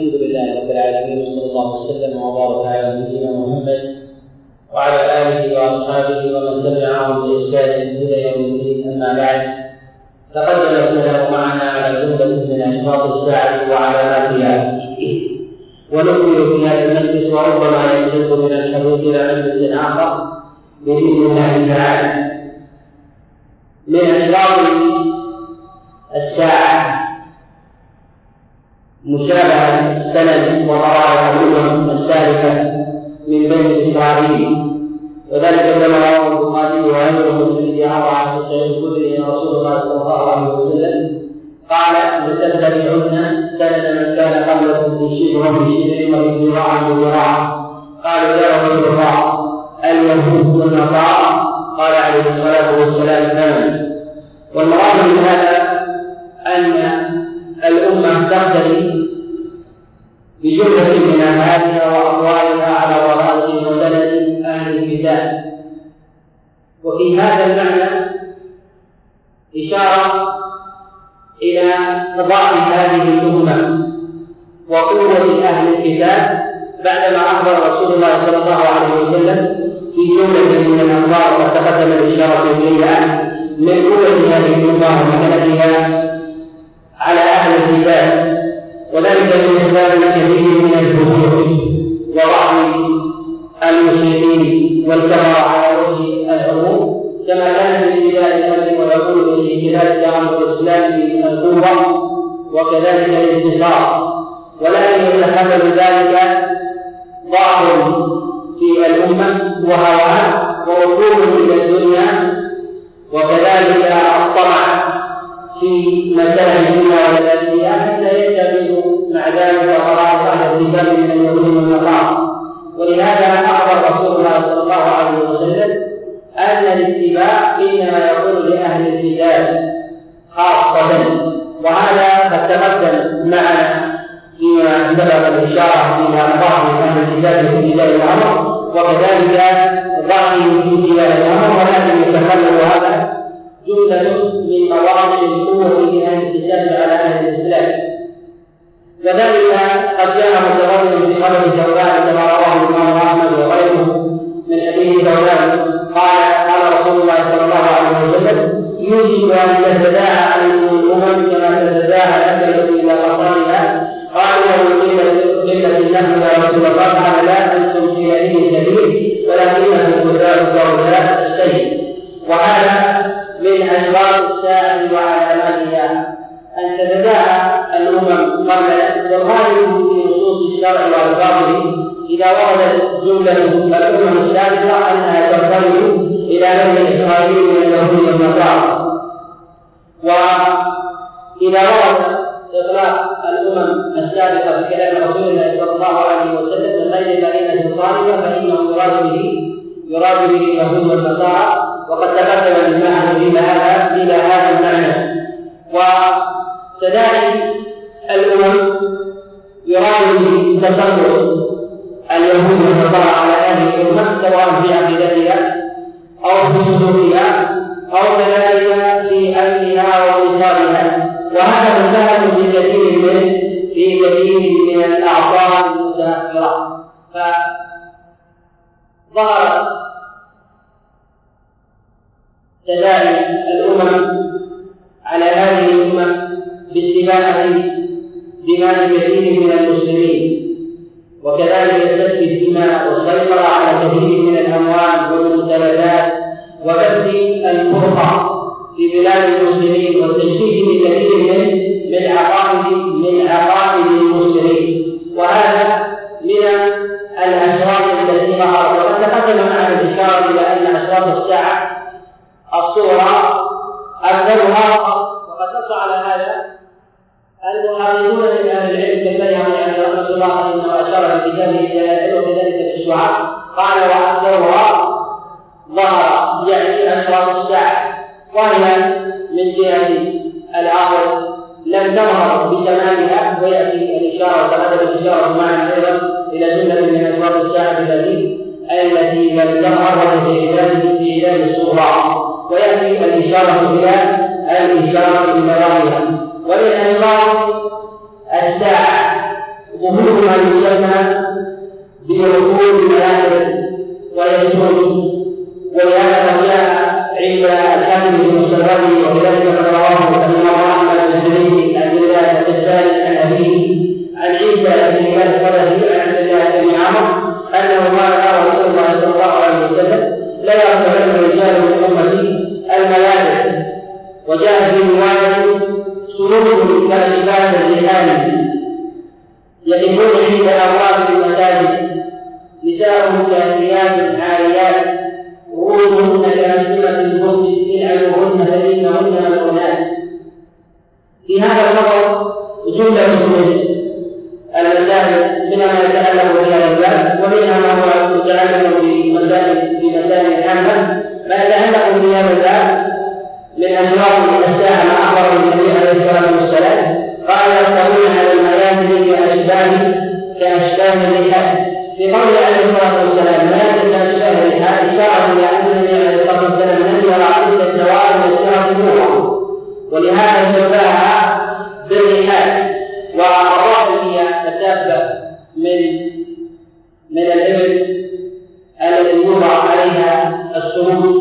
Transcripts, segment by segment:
الحمد لله رب العالمين وصلى الله وسلم وبارك على نبينا محمد وعلى آله وأصحابه ومن تبعهم بإحسان إلى يوم الدين أما بعد. تقدم الكلام معنا على جملة من أشراط الساعة وعلاماتها. ونكمل في هذا المجلس وربما يجوز من الحديث إلى مجلس آخر بإذن الله تعالى. من أشراط الساعة مشابهة السند وطرائق الأمم السالفة من بني إسرائيل. وذلك كما رواه البخاري وغيره من حديث عمر سعيد الخدري أن رسول الله صلى الله عليه وسلم قال لتتبعن سند من كان قبلكم في شبر بشبر وفي ذراع بذراع قالوا يا رسول الله اليهود والنصارى. قال عليه الصلاة والسلام نعم. والمراد من هذا أن الأمة تقتدي بجملة من أفعالها وأقوالها على ضرائب وسند أهل الكتاب. وفي هذا المعنى إشارة إلى ضعف هذه الأمة وقوة أهل الكتاب بعدما أخبر رسول الله صلى الله عليه وسلم في جملة من الأخبار وقد تقدم الإشارة إليها من قوة هذه الأمة ومكانتها على أهل الكتاب. وذلك بإخبار كثير من الفجور وضعف المشركين والكفر على وجه العموم كما كان في ابتداء الأمر ويقول في ابتداء أمر الإسلام القوة وكذلك الانتصار. ولكن يتحمل ذلك ضعف في الأمة وهوان ووقوف إلى الدنيا وكذلك الطمع في مسائل الدنيا والآخرة. حتى يتخذ مع ذلك قرار أهل الكتاب من اليهود والنصارى. ولهذا أخبر رسول الله صلى الله عليه وسلم أن الاتباع إنما يكون لأهل الكتاب خاصة وهذا قد تقدم معنا فيما سبق الإشارة إلى ضعف أهل الكتاب في ابتداء الأمر وكذلك ضعف في ابتداء الأمر ولكن يتخلل هذا جملة من مواضع القوة لأهل الكتاب على أهل الإسلام. وذلك قد جاء متضمن في خبر ثوبان كما رواه الإمام أحمد وغيره من حديث ثوبان قال قال رسول الله صلى الله عليه وسلم يوشك أن تتداعى عليكم الأمم كما تتداعى إلى قصارها قال له قلة النحو يا رسول الله قال لا أنتم في يديه كبير ولكنكم كتاب الدرجات السيد وهذا من أسباب الساعة وعلاماتها أن تتداعى الأمم قبل والغالب في نصوص الشرع وألفاظه إذا وردت جملة الأمم السابقة أنها ترتبط إلى بني إسرائيل من اليهود والنصارى. وإذا ورد إطلاق الأمم السابقة في كلام رسول الله صلى الله عليه وسلم من غير بينة صارفة فإنه يراد به يراد به اليهود والنصارى. وقد تقدم الإجماع إلى هذا إلى هذا المعنى. وكذلك الأمم يراد به تسلط اليهود والنصارى على هذه الأمة سواء في عقيدتها أو في سلوكها أو كذلك في أمنها واقتصادها وهذا مساهم في كثير من في كثير من الأعصار المتأخرة فظهرت كذلك الأمم على هذه الأمة باستباحة دماء كثير من المسلمين. وكذلك سفك الدماء والسيطرة على كثير من الأموال والممتلكات وبث الفرقة في بلاد المسلمين والتشكيك بكثير من من عقائد من عقائد المسلمين. وهذا من الأشراط التي ظهرت. وقد تقدم معنا الإشارة إلى أن أشراط الساعة الصورة أكثرها المحررون من أهل العلم كالبيهقي عليه رحمة الله إنه أشار في كتابه إلى العلم وكذلك في الشعراء قال وأكثرها ظهر يعني أشراط الساعة وهي من جهة العقل لم تظهر بتمامها ويأتي الإشارة وتقدم الإشارة معنا أيضا إلى جملة من أشراط الساعة التي التي لم تظهر في إعداد الصورة ويأتي الإشارة إلى الإشارة إلى ظاهرها ومن أسباب الساعة ظهور بركوب المنابر ويسجد ولهذا جاء عند الحاكم مسلمه وكذلك ما رواه الإمام أحمد بن حديث عبد الله بن عن ابيه عن عيسى بن الله الصدفي عن عبد الله بن عمر أنه قال قال رسول الله صلى الله عليه وسلم لا يقبلن رجال من أمتي الملائكة. وجاء في رواية سلوك كاشفات الرحال يقفون عند أبواب المساجد. نساء كاسيات عاريات. رؤوسهن كاسمة البرج العنهن فإنهن ملعونات في هذا الخبر جملة من المسائل منها ما يتعلق بهذا الباب ومنها ما هو متعلق بمسائل بمسائل عامة ما يتعلق بهذا الباب من أشراط الساعة ما أخبر النبي عليه الصلاة والسلام. قال يركبون على الميادين كأشباه كأشباه الرحال. في قول عليه الصلاة والسلام الميادين كأشباه الرحال؟ إشارة إلى أن النبي عليه الصلاة والسلام لم يرى عدة الدواب يشترك ولهذا شبهها بالرحال. والراحل هي الدابة من من الإبل التي يوضع عليها السرود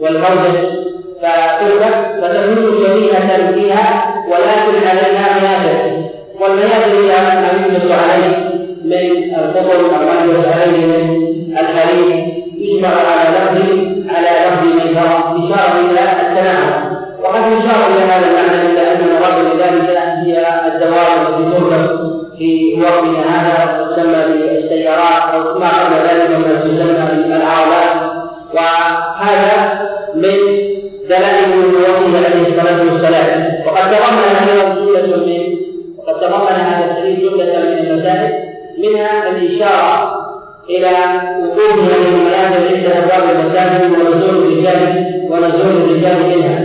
والبرد فتركب فتكون شبيهة فيها ولكن عليها ميادة والميادة هي ما يجلس عليه من القطر أو ما يجلس عليه من الحرير يجمع على لفظ على لفظ ميسرة إشارة إلى التناول وقد يشار إلى هذا المعنى إلا أن المراد بذلك هي الدواب التي تركب في وقتنا هذا تسمى بالسيارات أو ما قبل ذلك مما تسمى بالعربات وهذا من دلائل نبوته عليه الصلاة والسلام. وقد تضمن هذا جمله من وقد تضمن هذا الحديث جملة من المسائل منها الإشارة إلى وقوف هذه المنازل عند أبواب المساجد ونزول الرجال ونزول الرجال منها.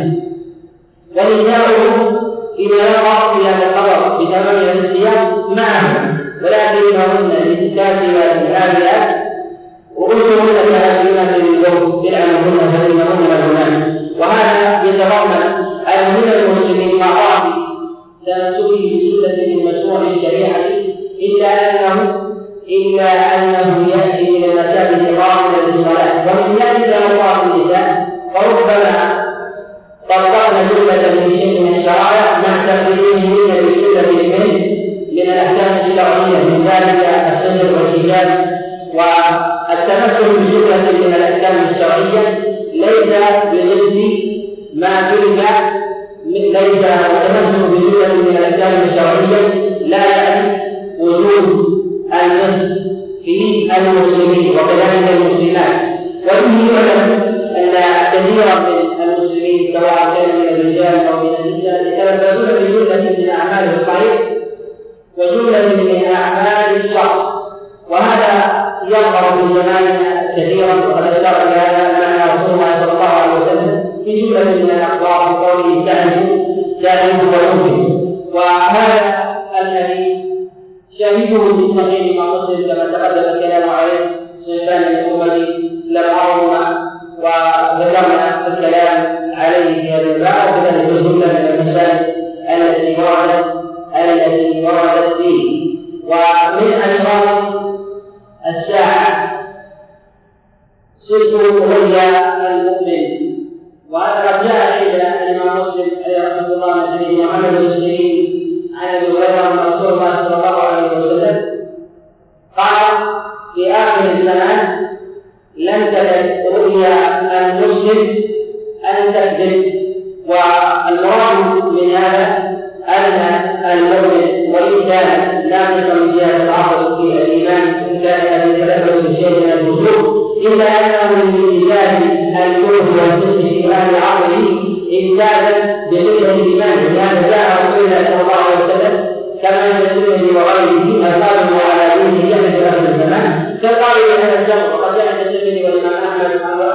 ونساؤهم إذا يقع في هذا الخبر بتمام الانسياب معهم. ولكنهن للكاسبات العاليات رؤوسهن كاسبات للزوج يلعنهن فإنهن إلا أنه إلا أنه يأتي من المساجد قابلا للصلاة ومن ذلك مقاصد النساء فربما طبقنا جملة من شيء من الشرائع مع تقديمه بجملة منه من الأحكام الشرعية من ذلك السجن والحجاب والتمسك بجملة من الأحكام الشرعية. ليس بضد ما ترك ليس التمسك بجملة من الأحكام الشرعية لا يعني وجود النص في المسلمين وكذلك المسلمات. وفيه يعلم أن كثيرا من المسلمين سواء كان من الرجال أو من النساء يتلبسون بجملة من أعمال الخير وجملة من أعمال الشر وهذا يظهر في زماننا كثيرا وقد أشار إلى هذا معنى رسول الله صلى الله عليه وسلم في جملة من الاخبار بقوله سعد سعد ويمكن وهذا الحديث شاهده في صحيح مسلم كما تقدم الكلام عليه صنفان لم ارهما وذكرنا الكلام عليه في هذا الباب. وكذلك جمله من المسائل التي وردت التي وردت فيه. ومن اشراط الساعة صدق رؤيا المؤمن. وهذا قد جاء عند الإمام مسلم عليه رحمة الله من حديث محمد بن سيرين عن أبي هريرة رسول الله صلى الله عليه وسلم قال في آخر الزمان لم تكن رؤيا المسلم أن تكذب والمراد من هذا أن المؤمن وإن كان ناقصا من جهة العقل في الإيمان إن كان يتلبس بشيء من الوجود إلا أنه من إيجاد الكفر والفسق في أهل عقله إمدادا بقدر الإيمان لهذا جاء رسول الله صلى الله عليه وسلم كما يدل وغيره Deus,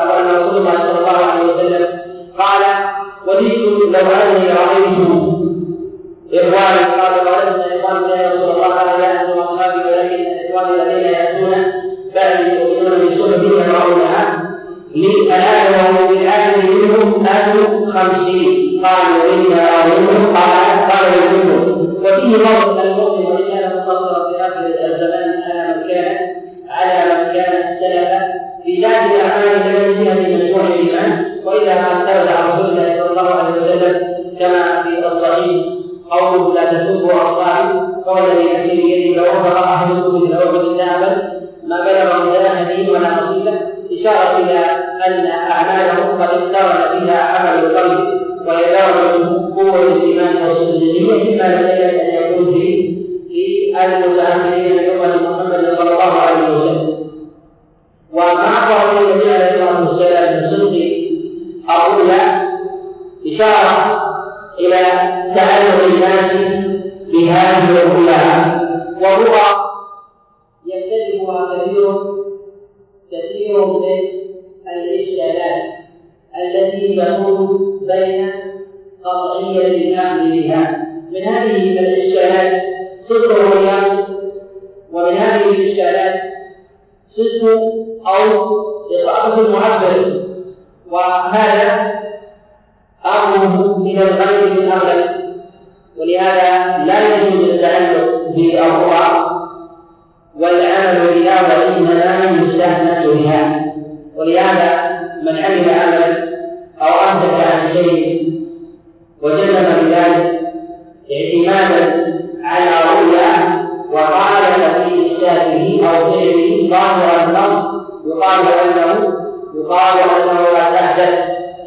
فعله ظاهر النص يقال أنه يقال أنه لا تحدث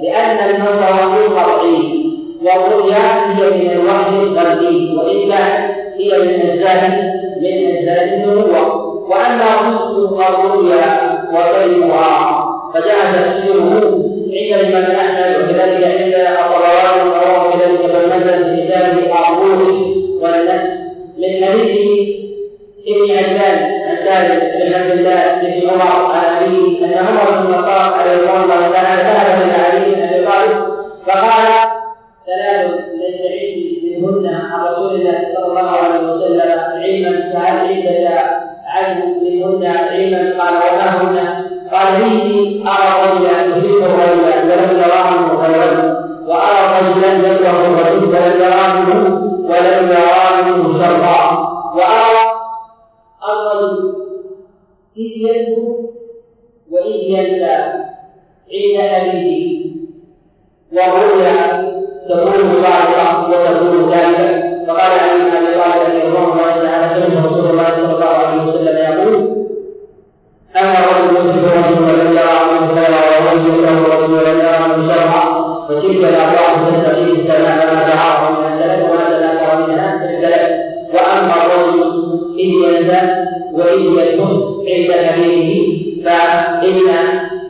لأن النص وحي قطعي والرؤيا هي من الوحي القلبي كانت هي من أجزاء من أجزاء النبوة. وأما صدق الرؤيا وغيرها فجاء تفسيره عند الإمام أحمد وكذلك عند الطبراني ورواه كذلك ابن في كتابه الروح والنفس من حديث ابن عجلان سالم بن عبد الله بن عمر عن أبيه أن عمر بن الخطاب عليه الله تعالى ذهب إلى علي بن أبي طالب فقال ثلاث ليس عندي منهن عن رسول الله صلى الله عليه وسلم علما فهل عندك عنه منهن علما؟ قال وما هن؟ قال اني أرى رجلا يحب الرجل ولم يراه غيره وأرى رجلا يكره الرجل ولم يراه ولم يراه شرا الرجل يذكر واذ ينسى عند ابيه والرؤيا تكون صادقه وتكون كاذبه فقال علي بن أبي طالب رضي الله تعالى سمع رسول الله صلى الله عليه وسلم يقول اما رجل يحب رجل ولم يرى منه خيرا ورجل يكره رجل ولم يرى منه شرا فتلك الأرواح تستقيم السماء ما دعاه من السلف وما تناكر منها الثلاث وأما الرجل إذ ينسى وإذ يكون عند حبيبه فإن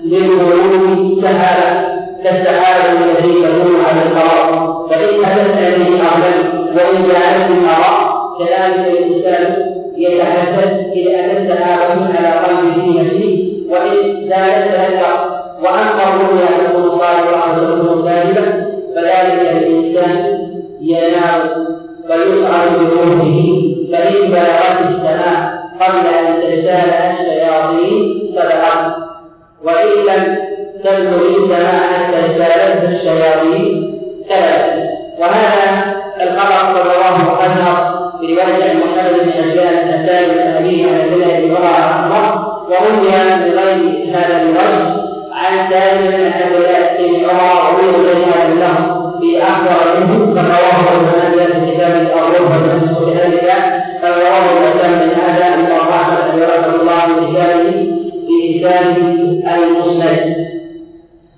للقلوب سهاله كالسحابه التي تكون على القرار. فإن تسأل أعلم وإن جعلت الآراء كذلك الإنسان يتحدث إذا أتت سحابة على قلبه نفسه وإن زالت تذكر وأما الرؤيا تكون صادقة وتكون كاذبة فذلك الإنسان ينام ويصعد بروحه. فإن بلغت السماء قبل أن تسال الشياطين سبقت وإن لم تبلغ السماء حتى سالتها الشياطين ثلاثة وهذا الخبر قد رواه أزهر برواية محمد بن عجلان النسائي بن أبيه عن عبد الله بن أحمر وروي بغير هذا الوجه عن سالم بن عبد الله بن عمر وروي بغير له في أكثر منه فرواه ابن ماجه في كتاب الروح والنفس وكذلك رواه الأتم من هذا الإمام أحمد رحمه الله كتابه في كتابه المسند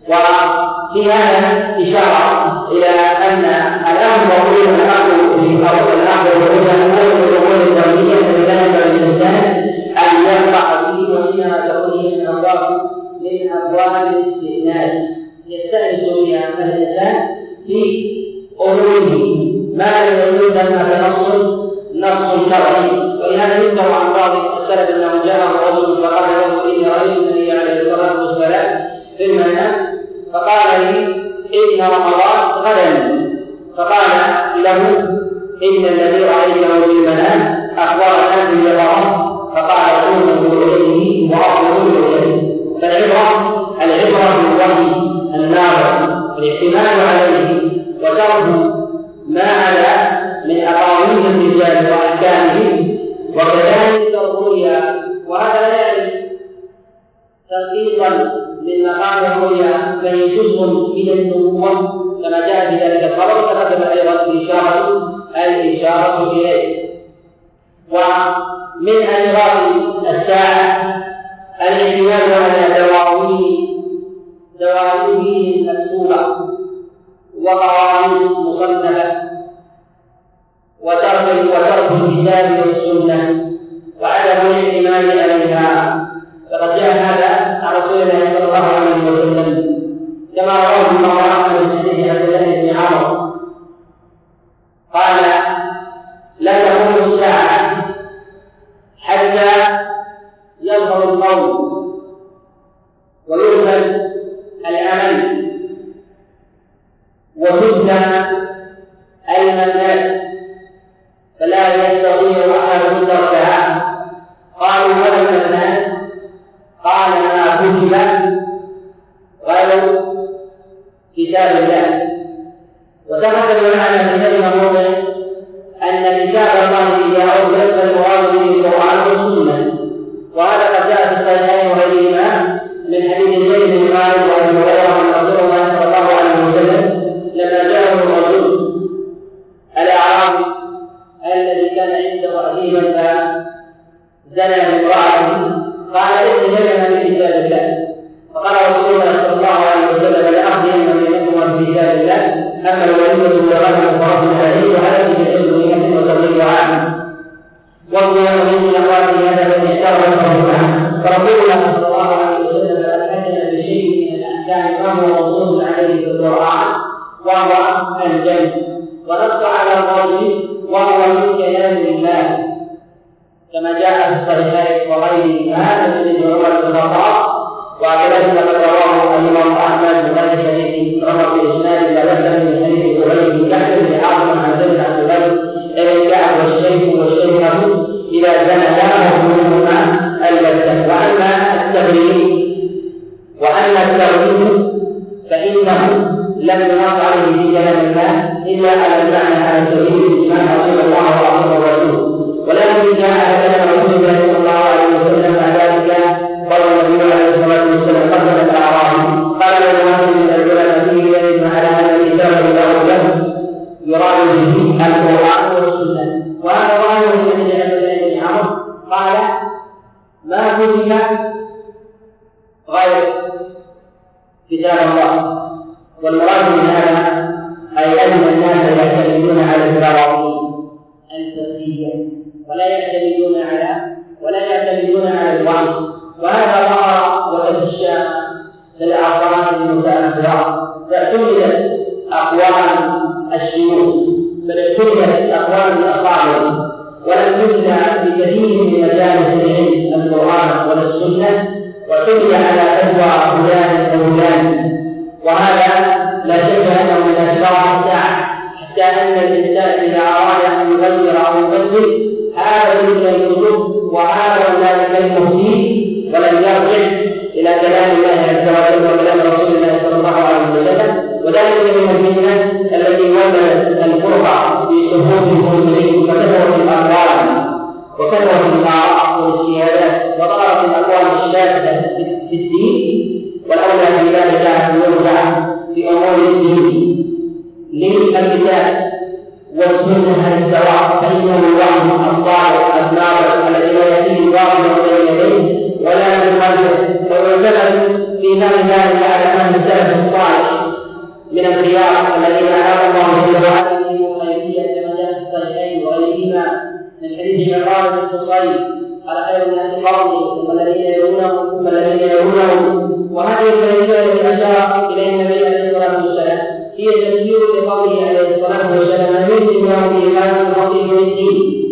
وفي هذا إشارة إلى أن الأمر هو الأمر في أو الأمر هو هو الأمور الدولية فلذلك للإنسان أن يقطع به وإنما تكون من أبواب من أبواب الاستئناس يستأنس بها الإنسان في أموره ما لم يكن ثمة نص نص شرعي ولهذا يذكر عن بعض السلف أنه جاءه رجل فقال له إني رأيت النبي عليه الصلاة والسلام في المنام فقال لي إن رمضان غدا. فقال له إن الذي رأيته في المنام أخبرنا باليقظة فقال قوم برؤيته وأخبروا برؤيته فالعبرة العبرة بالوحي الناظر الاعتماد عليه وترك ما على من أقاويل الرجال وأحكامهم. وكذلك الرؤيا. وهذا لا يعني تنقيصا من مقام الرؤيا فهي جزء من النبوة كما جاء في ذلك الخبر تقدم أيضا الإشارة الإشارة إليه. ومن أشراط الساعة الاعتماد على دواوين دواوين مكتوبة وقوانين مصنفة وترك وترك الكتاب والسنة وعدم الاعتماد عليها. فقد جاء هذا عن رسول الله صلى الله عليه وسلم. كما رواه ابن عمر من حديث عبد الله بن عمرو قال لا تقوم الساعة حتى يظهر القول ويرفض العمل وتبنى المنات فلا يستطيع أحد تركها. قالوا ولا المنات قال ما كتب غير كتاب الله. وثبت معنا في كلمه موضع وهذا لا شك أنه من اشراط الساعة حتى أن الإنسان إذا أراد أن يغير أو يبدل هذا تلك الكتب وهذا ذلك المفسد ولم يرجع إلى كلام الله عز وجل وكلام رسول الله صلى الله عليه وسلم. وذلك من الفتنة التي ولدت الفرقة في صفوف المسلمين فكثرت الاقوال وكثرت الاراء والاجتهادات وظهرت الأقوال الشاذة في الدين. والاولى في ذلك أن يرجع في امور الدين. للكتاب والسنة السواء فإنه الوحي الصالح الناظر الذي لا يأتيه باطلا بين يديه ولا من خلفه ويعتمد في فهم ذلك على أهل السلف الصالح من الخيار الذين أنعم الله جل وعلا بهم خيرية كما الصحيحين وغيرهما من حديث عمران بن قال خير الناس قرني ثم الذين يلونهم ثم الذين يلونهم. وهذه الخيرية التي أشار إليها النبي عليه الصلاة والسلام هي تفسير لقوله عليه الصلاة والسلام يؤتي الله هذا الفضل من الدين.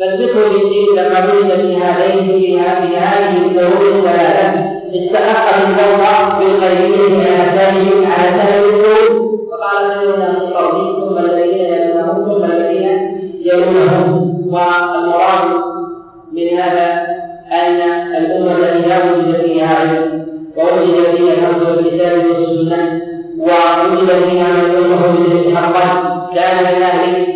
فالفقه في الدين لما وجد في هذين في هذه الأمور الثلاثه استحق الفوز بالخيريه على سائر على سائر الأمور فقال خير الناس قولي ثم الذين يلونهم ثم الذين يلونهم. والمراد من هذا ان الامه التي لا وجد فيها علم ووجد فيها الامر بالكتاب والسنة ووجد فيها من يوصف بالذكر حقا كان من أهل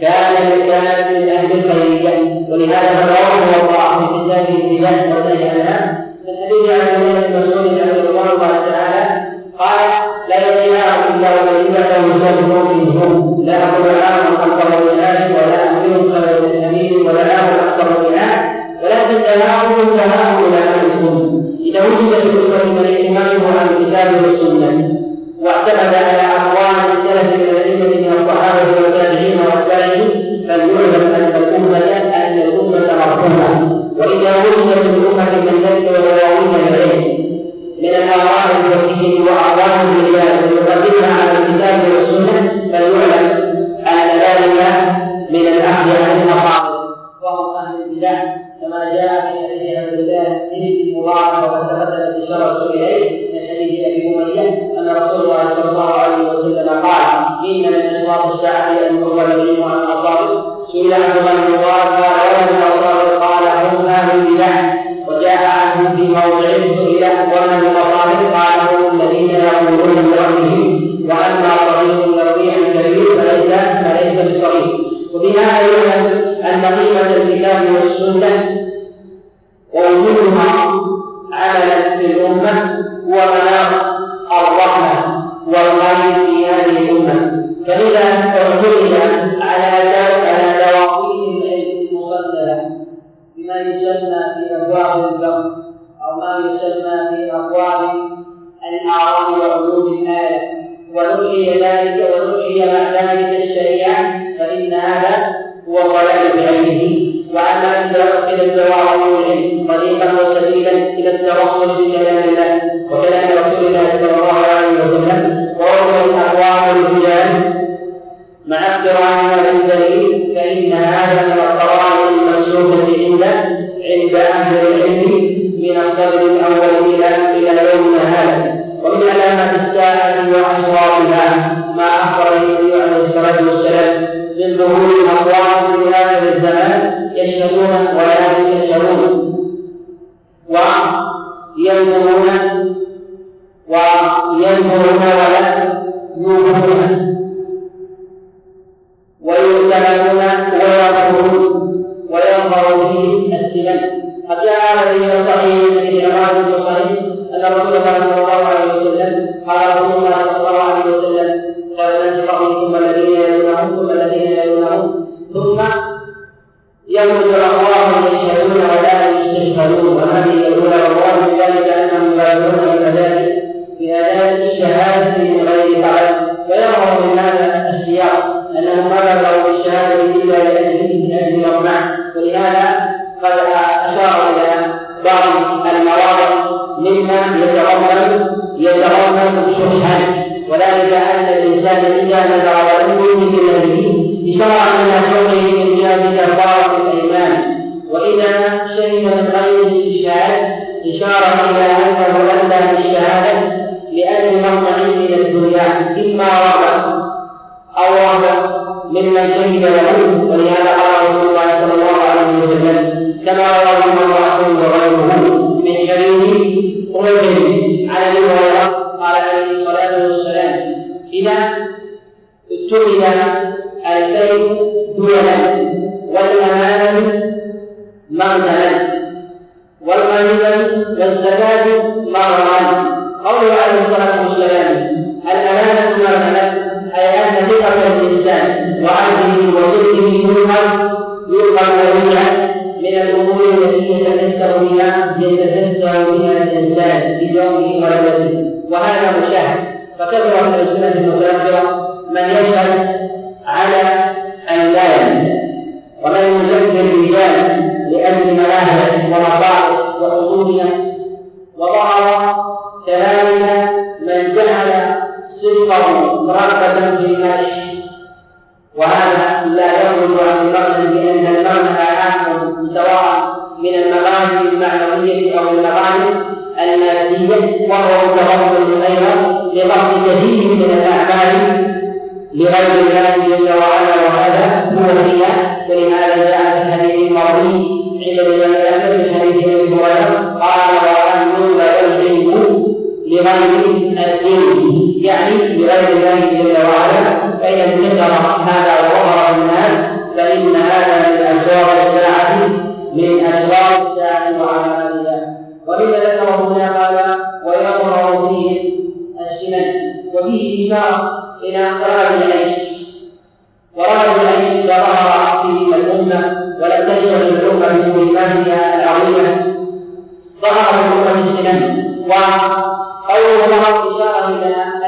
كان كان من أهل الخيريه ولهذا رواه الله في كتابه البدايه والنهي عنها من حديث عن الله بن مسعود رضي الله تعالى قال لا يأتينا إلا وإلا يسافرون منهم لا أقول عام تناول علماء الأمة إذا وجد الأمة من اهتمامه عن الكتاب والسنة واعتمد على أقوال السلف من الأئمة من الصحابة والتابعين وأتباعهم فليعلم أن الأمة أن الأمة مرحومة وإذا وجد في الأمة من ذلك ودواوين العلم من الآراء الفقهية وأقوال الرجال من أجل مطمع ولهذا قد أشار إلى بعض المواضع مما يتضمن يتضمن شحا. وذلك أن الإنسان إذا نذر ولم يؤمن بالذي إشارة إلى شوقه من جهه كفارة الإيمان. وإذا شهد من غير الاستشهاد إشارة إلى أنه اتى بالشهادة لأجل مطمع من الدنيا. إما رغبة أو رغبة ممن شهد له. ولهذا قال رسول الله صلى الله عليه وسلم كما رواه ابن وغيره من حديث رجل على ابي هريره قال عليه الصلاه والسلام اذا اتخذ الكيد دولا والامانه مغنما والغنيمه والزكاه مغرما قوله يؤخذ يؤخذ ويجعل من الأمور التي يتكسر بها يتكسر بها الإنسان بجوفه ولبسه وهذا مشاهد. فكثر من السنة المتاخره من يشهد على يزن ومن يزكي الرجال لأجل ملاهب ومصالح وحدود نفس. وظهر كذلك من جعل صدقه رغبة في المشي. وهذا لا يخرج عن المغنى بأن المغنى عام سواء من المغانم المعنوية أو المغانم المادية وهو متضمن أيضا لقصد كثير من الأعمال لغير الله جل وعلا وهذا هو الرياء. ولهذا جاء في الحديث المروي عند الإمام أحمد من حديث أبي هريرة قال وأن العلم لغير الدين يعني لغير الله جل وعلا فإذا انتشر هذا وظهر الناس فإن هذا من أسرار الساعة من أسرار الساعة وعلاماتها ومما ذكره هنا قال ويظهر فيه السنن. وفيه إشارة إلى طلب العيش. ورغم العيش ظهر في الأمة ولم تشغل الأمة بمهماتها العظيمة. ظهر في الأمة السنن. وقوله ظهر إشارة إلى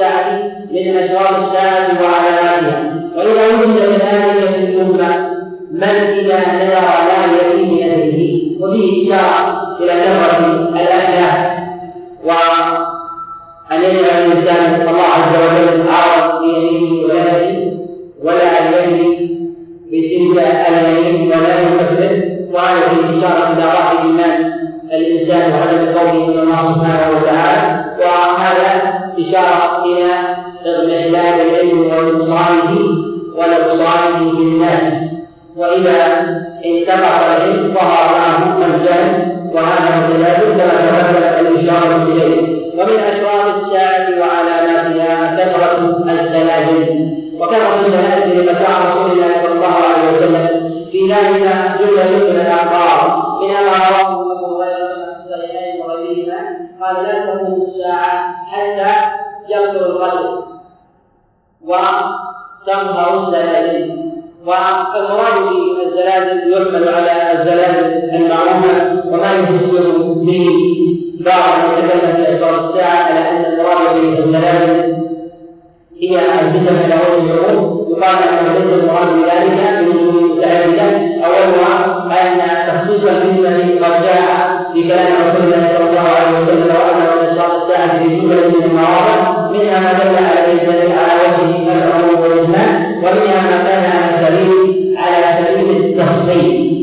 الساعة من أشراط الساعة وعلاماتها. وإذا وجد كذلك في الأمة من إذا نذر لا يأتي بأهله وفيه إشارة إلى كثرة الأحداث وأن يجعل الإنسان الله عز وجل عرض بيمينه ولا ولا يجري بتلك اليمين ولا يكفر. وهذا فيه إشارة إلى ضعف إيمان الإنسان وعدم قوله من الله سبحانه وتعالى. وهذا إشارة إلى إضمحلال العلم ونقصانه ونقصانه في الناس وإذا انتقص العلم ظهر معه الجهل وهذا متلازم كما تمثلت الإشارة إليه. ومن أشراط الساعة وعلاماتها كثرة السلاسل. وكثرة السلاسل متاع رسول الله صلى الله عليه وسلم. في ذلك جملة من منها ما رواه أبو هريرة لا تقوم الساعة حتى يكثر القتل وتظهر السلاسل والمراد بالزلازل يحمل على الزلازل المعروفة. وما يفسر به بعض من يتكلم في أسرار الساعة على أن المراد بالزلازل هي الفتن على وجه العموم. يقال أنه ليس المراد بذلك بوجوه متعددة أولها أن تخصيص الفتنة قد جاء في كلام رسول الله من الساعة في جملة من المواضع منها ما دل على الدليل على وجه العموم والإجمال ومنها ما كان على سبيل على سبيل التفصيل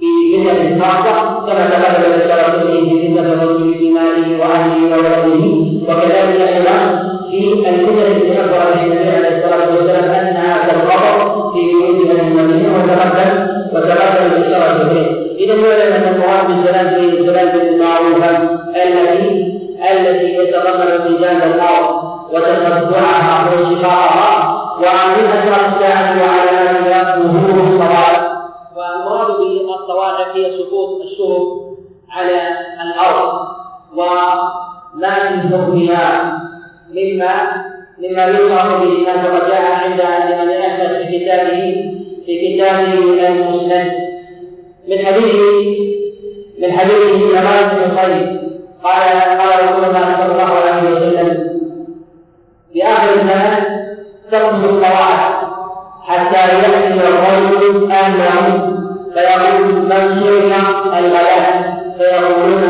في فتن خاصة كما تقدم الإشارة إليه في فتنة الرجل في ماله وأهله وولده وكذلك أيضا في الفتن التي أخبر به النبي عليه الصلاة والسلام أنها كالقبر في بيوت أهل المدينة وتقدم وتقدم الإشارة إليه إذا يعلم أن المراد بالزلازل الزلازل المعروفة التي التي يتضمن انفجار الأرض وتصدعها وانشقاقها ومن أشرار الساعة وعلاماتها ظهور الصواعق والمراد بالصواعق هي سقوط الشهب على الأرض وما في حكمها مما مما يصرف به الناس وقد جاء عند الإمام أحمد في كتابه في كتابه المسند. من حديث من حديث عمران بن حصين قال قال رسول الله صلى الله عليه وسلم في آخر الزمان تقضي الصلاة حتى يأتي الرجل أهله فيقول من صرف الغداء فيقولون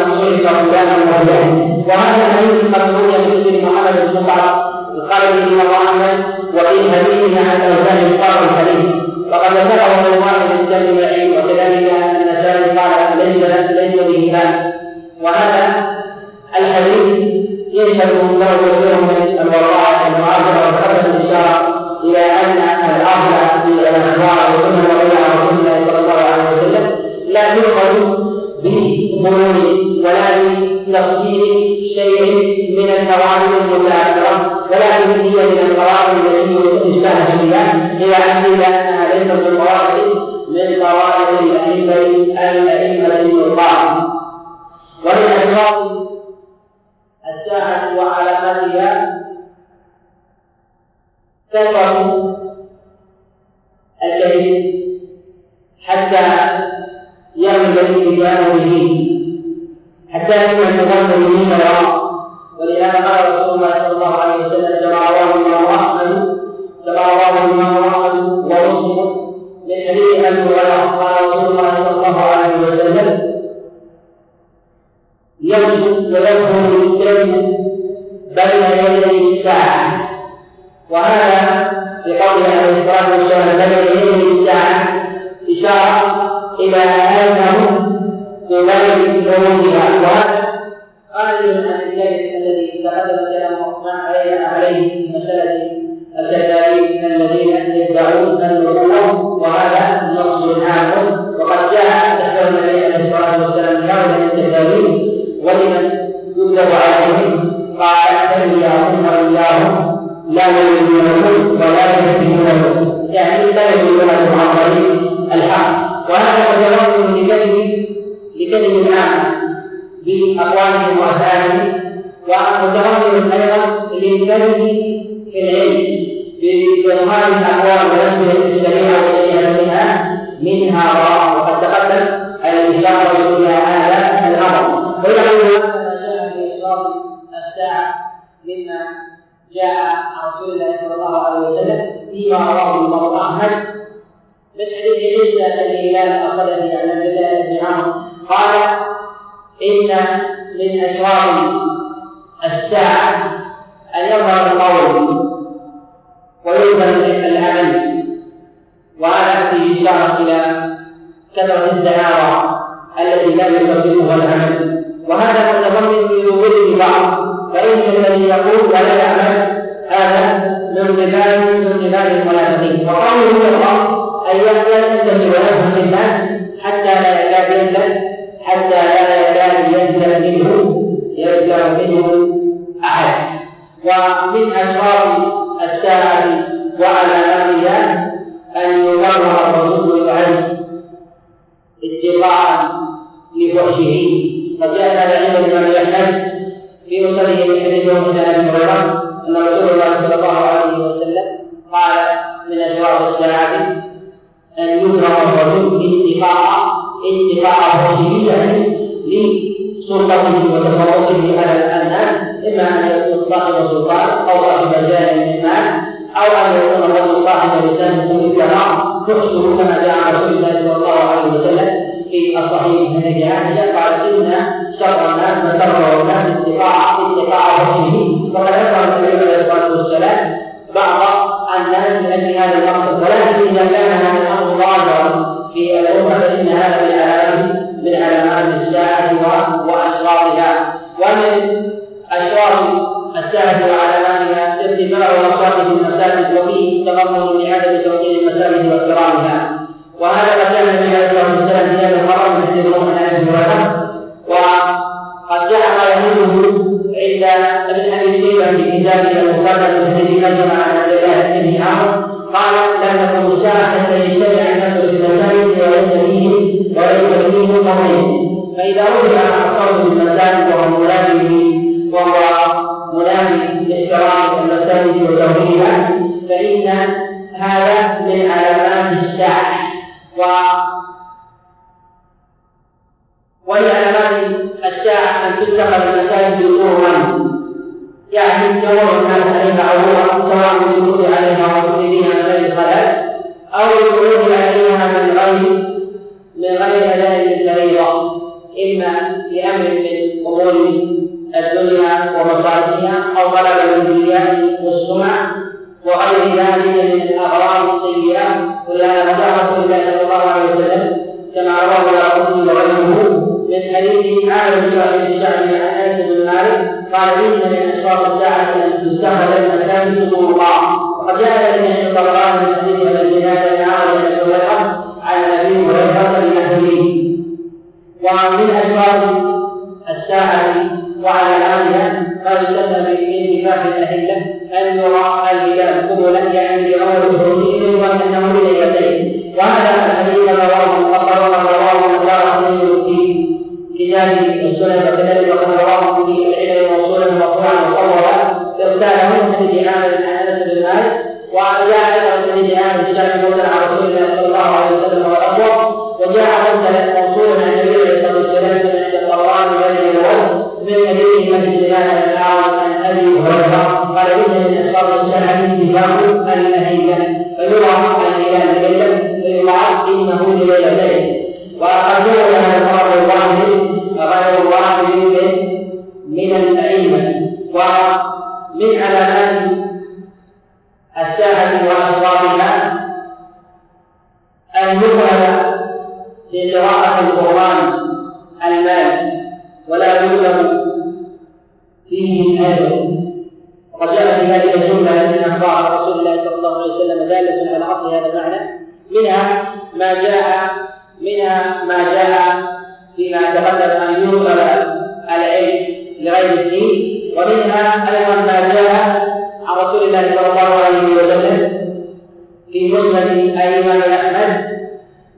صرف فلان وفلان. وهذا الحديث قد روي في محمد بن مصعب به الإمام أحمد وفي حديثه عن أوزان القرآن الكريم وقد ذكره الواحد من الجمع وكذلك النسائي قال ليس ليس به وهذا الحديث يشهد له كثير من الوقائع المعاصره وكثره الاشاره إلى أن الاصل في الأخبار والسنة رسول الله صلى الله عليه وسلم لا يؤخذ بظنون ولا بتفسير شيء من القواعد المتأخرة ولكن هي من القواعد التي يستهزئ بها هي أن أنها ليست من قواعد من قواعد الأئمة الائمه النقاد ومن اشراط الساعة وعلاماتها كثرة الكذب حتى يغلب الاتجاه به حتى يكون به يراه ولهذا قال رسول الله صلى الله عليه وسلم كما رواه الامام احمد كما رواه الامام احمد ومسلم من حديث أبي هريرة. قال رسول الله صلى الله عليه وسلم يمشي ويدخل الكلب بين يدي الساعة وهذا في قوله عليه الصلاة والسلام بين يدي الساعة إشارة إلى أنه قبيل ورودها وهذا قال عن الكذب الذي تقدم كلامه مع عليه في مسألة الكذابين الذين يدعون لا يؤمنون ولا يكذبونه يعني لا يؤمنون عن طريق الحق. وهذا قد يرون لكلمة لكلمة عامة بأقوالهم وأفعالهم ومتضمن لإثباته في العلم. بإظهار الأقوال ونشر الشريعة وشيئا منها وقد تقدم الإشارة إلى هذا الأمر. رسول الله صلى الله عليه وسلم فيما رواه الإمام أحمد. من حديث عيسى الهلال أخذني عن عبد الله بن عمرو قال إن من أشراط الساعة أن يظهر القول ويظهر العمل وهذا فيه إشارة إلى كثرة الدعاوى التي لا يصدقها العمل. وهذا متضمن في ظهور بعض فإن الذي يقول ولا يعمل هذا من صفات من صفات المنافقين. وقوله الله أن ينتهي ويفهم الناس حتى لا يكاد يسلم حتى لا يكاد يسلم منه يسلم منه أحد. ومن أشراط الساعة وعلاماتها أن يكرر الرسول العز اتقاء لفحشه قد جاء هذا عند الإمام أحمد في مسنده من حديث ابن أبي هريرة أن رسول الله صلى الله عليه وسلم قال من أشراط الساعة أن يكرم الرجل اتقاء فحشه يعني لسلطته وتسلطه على الناس إما أن يكون صاحب سلطان أو صاحب مجال من مال أو أن يكون الرجل صاحب لسان مثل ما تحسب كما جاء عن رسول الله صلى الله عليه وسلم في الصحيح من حديث عائشة قال إن شر الناس من ترك الناس استطاع استطاع وجهه. وقد ذكر النبي عليه الصلاة والسلام بعض الناس من أجل هذا المقصد ولكن إذا كان هذا الأمر ظاهرا في الأمة فإن هذا من علامات من علامات الساعة وأشراطها. ومن أشراط الساعة وعلاماتها ارتفاع الأصوات في المساجد وفيه تضمن لعدم توقيع المساجد وإكرامها. وهذا قد جاء النبي عليه الصلاة والسلام هذا القرار من حديث عمر عن ابي هريره وقد جاء ما عند ابن أبي شيبه في كتابه المصادر من حديث نجم عن عبد الله بن عمرو قال لا تكون الساعة حتى يجتمع الناس في المساجد وليس فيه وليس فيه قومين. فإذا الصوت في المساجد وهو منافي وهو منافي لاحترام المساجد وتوحيدها فإن هذا من علامات الساعة. و ولعلامات الساعة أن تتخذ المساجد قربا يعني يمر الناس عليها عبورا سواء بالدخول عليها ومؤمنين من غير الصلاة أو الخروج عليها من غير من غير أداء الفريضة إما لأمر من أمور الدنيا ومصالحها أو طلب المنزليات والسمع وغير ذلك من الأغراض السيئة. ولهذا قال رسول الله صلى الله عليه وسلم كما رواه القرطبي وغيره من حديث عامر صاحب الشعب عن أنس بن مالك قال إن من أشراط الساعة أن تستخدم المساجد طرقا وقد جاء ذلك عند الطبراني من حديث أبي زناد بن عامر بن هريره عن أبي هريرة بنحوه ومن أشراط الساعة وعلى ما يسمى بانتفاخ الأهلة أن يرى الهلال قبلا يعني بأمر الحدود يظن أنه ليلتين وهذا الحديث رواه وقد رواه الدار في كتاب السنن وكذلك وقد رواه في العلم موصولا مرفوعا وصورا إرساله من حديث عامر عن أنس بن مالك وجاء أيضا من حديث عامر الشافعي عن رسول الله صلى الله عليه وسلم والأقوى وجاء مرسلا ليلا فيقال إنه لليلتين وقد من ومن علامات الساعة واشرارها ان يكره لقراءة القرآن المال. ولا يطلب فيه الأجر وقد جاء في هذه الجملة من أخبار رسول الله صلى الله عليه وسلم دالة على أصل هذا المعنى. منها ما جاء منها ما جاء فيما تقدم أن يطلب العلم لغير الدين. ومنها أيضا ما جاء عن رسول الله صلى الله عليه وسلم في مسند الإمام أحمد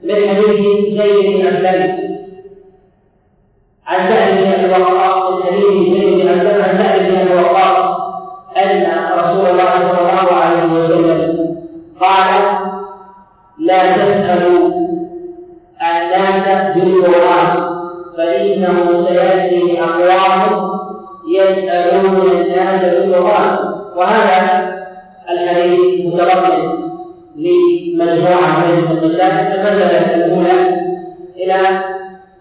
من حديث زيد بن لا تسألوا الناس بالقرآن فإنه سيأتي أقوام يسألون الناس بالقرآن وهذا الحديث متضمن لمجموعة من المسائل المسألة الأولى إلى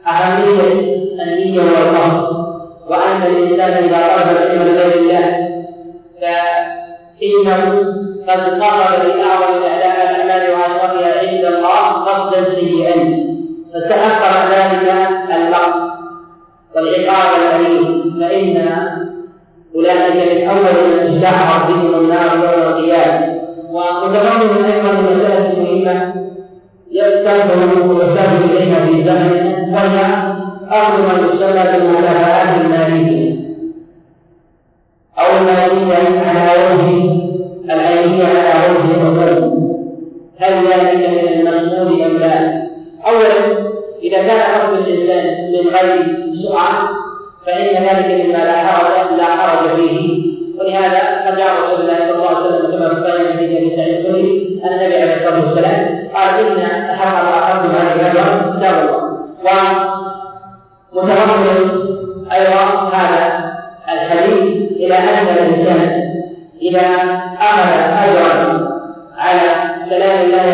أهمية النية والقصد. وأن الإنسان إذا طلب العلم لغير الله فإنه قد وأشرفها عند قصدا سيئا فتأخر ذلك المقصد والعقاب الأليم فإن أولئك من أول من تسعر بهم النار يوم القيامة. ومتضمن أيضا مسألة مهمة يستخدم ويحتاج إليها في زمننا وهي أمر ما يسمى بالمكافآت المالية. أو المالية على وجه العينية على وجه الرجل هل ذلك من المحمود أم لا؟ أولا إذا كان قصد الإنسان من غير سرعة فإن ذلك مما لا حرج لا حرج فيه ولهذا قد جاء رسول الله صلى الله عليه وسلم كما في صحيح حديث أبي سعيد الخدري ان النبي عليه الصلاة والسلام قال احق ما اخذتم هذه الاجر كتاب الله ومتضمن أيضا هذا الحديث إلى أن الإنسان إذا أخذ أجرا على كلام الله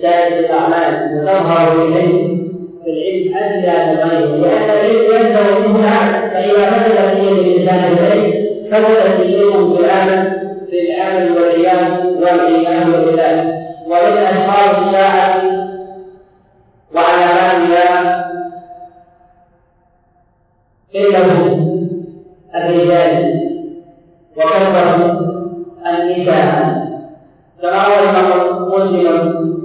سائر الأعمال وتظهر في العلم في العلم أدلى من غيره لأن العلم ينزل منه العمل فإذا فسدت نية الإنسان العلم نيته في العمل في العمل والعياذ والعياذ بالله. ومن أشراط الساعة وعلاماتها قلة الرجال وكثرة النساء. كما روى مسلم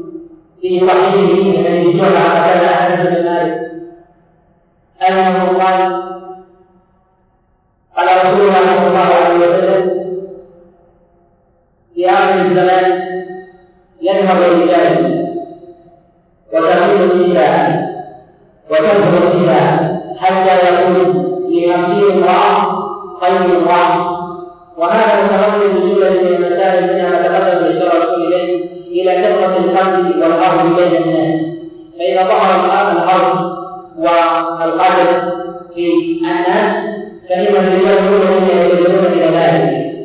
في صحيحه من حديث جمعة كان أنس بن مالك أنه قال قال رسول الله صلى الله عليه وسلم في آخر الزمان يذهب الرجال وتكون النساء وتكثر النساء حتى يكون لخمسين امرأة خير امرأة وهذا متضمن بجملة من المسائل منها تقدم رسول إليه إلى كثرة القتل والحرب بين الناس. فإذا ظهر الحرب والقتل في الناس فإن الرجال كلهم يتجهون إلى ذلك.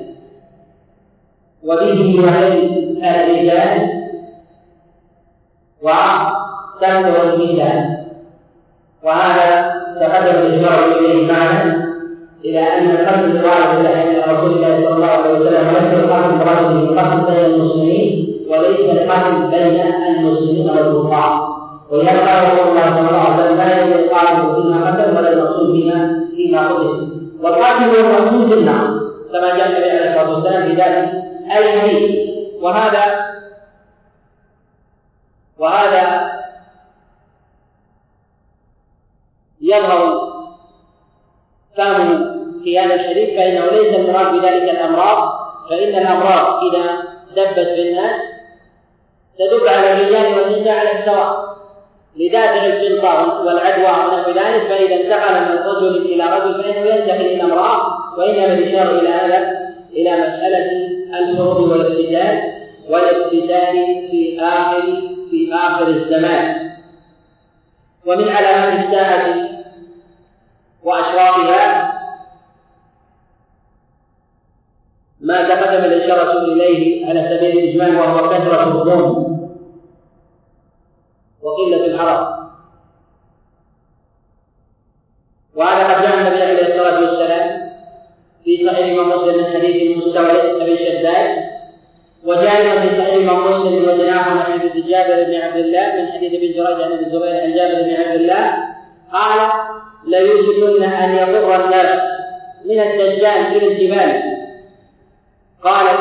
وبه يعين الرجال وتكثر النساء وهذا تقدم الإشارة إليه معنا. أن القتل الوارد الله من رسول الله صلى الله عليه وسلم. وليس القتل به القتل بين المسلمين؟ وليس القتل بين المسلمين والكفار. ولهذا قال رسول الله صلى الله عليه وسلم لا يجوز القاتل فيما قتل ولا المقصود فيما فيما قتل والقاتل هو المقصود في النار كما جاء النبي عليه الصلاة والسلام في ذلك الحديث وهذا وهذا يظهر في هذا الحديث فإنه ليس المراد بذلك الأمراض فإن الأمراض إذا دبت في الناس تدب على الرجال والنساء على السواء لدافع الفلطة والعدوى ونحو ذلك فإذا انتقل من رجل إلى رجل فإنه ينتقل إلى امرأة وإنما الإشارة إلى هذا إلى مسألة الحروب والاقتتال والاقتتال في آخر في آخر الزمان. ومن علامات الساعة وأشراطها ما تقدم الإشارة إليه على سبيل الإجمال وهو كثرة الظلم وقلة العرب. وهذا قد جاء النبي عليه الصلاة والسلام في صحيح الإمام مسلم من حديث المستورد أبي شداد وجاء في صحيح الإمام مسلم وجناح من حديث جابر بن عبد الله من حديث ابن جريج عن ابن الزبير عن جابر بن عبد الله قال ليوشكن أن يضر الناس من الدجال إلى الجبال. قالت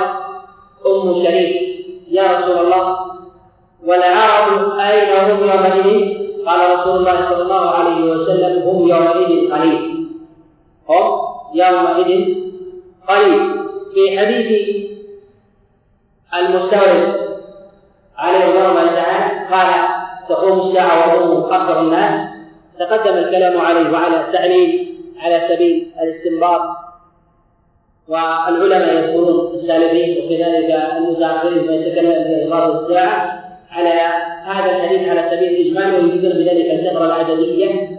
أم شريك يا رسول الله والعرب أين هم يومئذ؟ قال رسول الله صلى الله عليه وسلم هم يومئذ قليل. هم يومئذ قليل. في حديث المستورد عليه رضوان الله تعالى قال تقوم الساعة وهم أكثر الناس. تقدم الكلام عليه وعلى التعليل على سبيل الاستنباط والعلماء يذكرون السالفين وكذلك المتاخرين فيتكلم في اشراط الساعة على هذا الحديث على سبيل الاجمال ويذكر بذلك الكثره العددية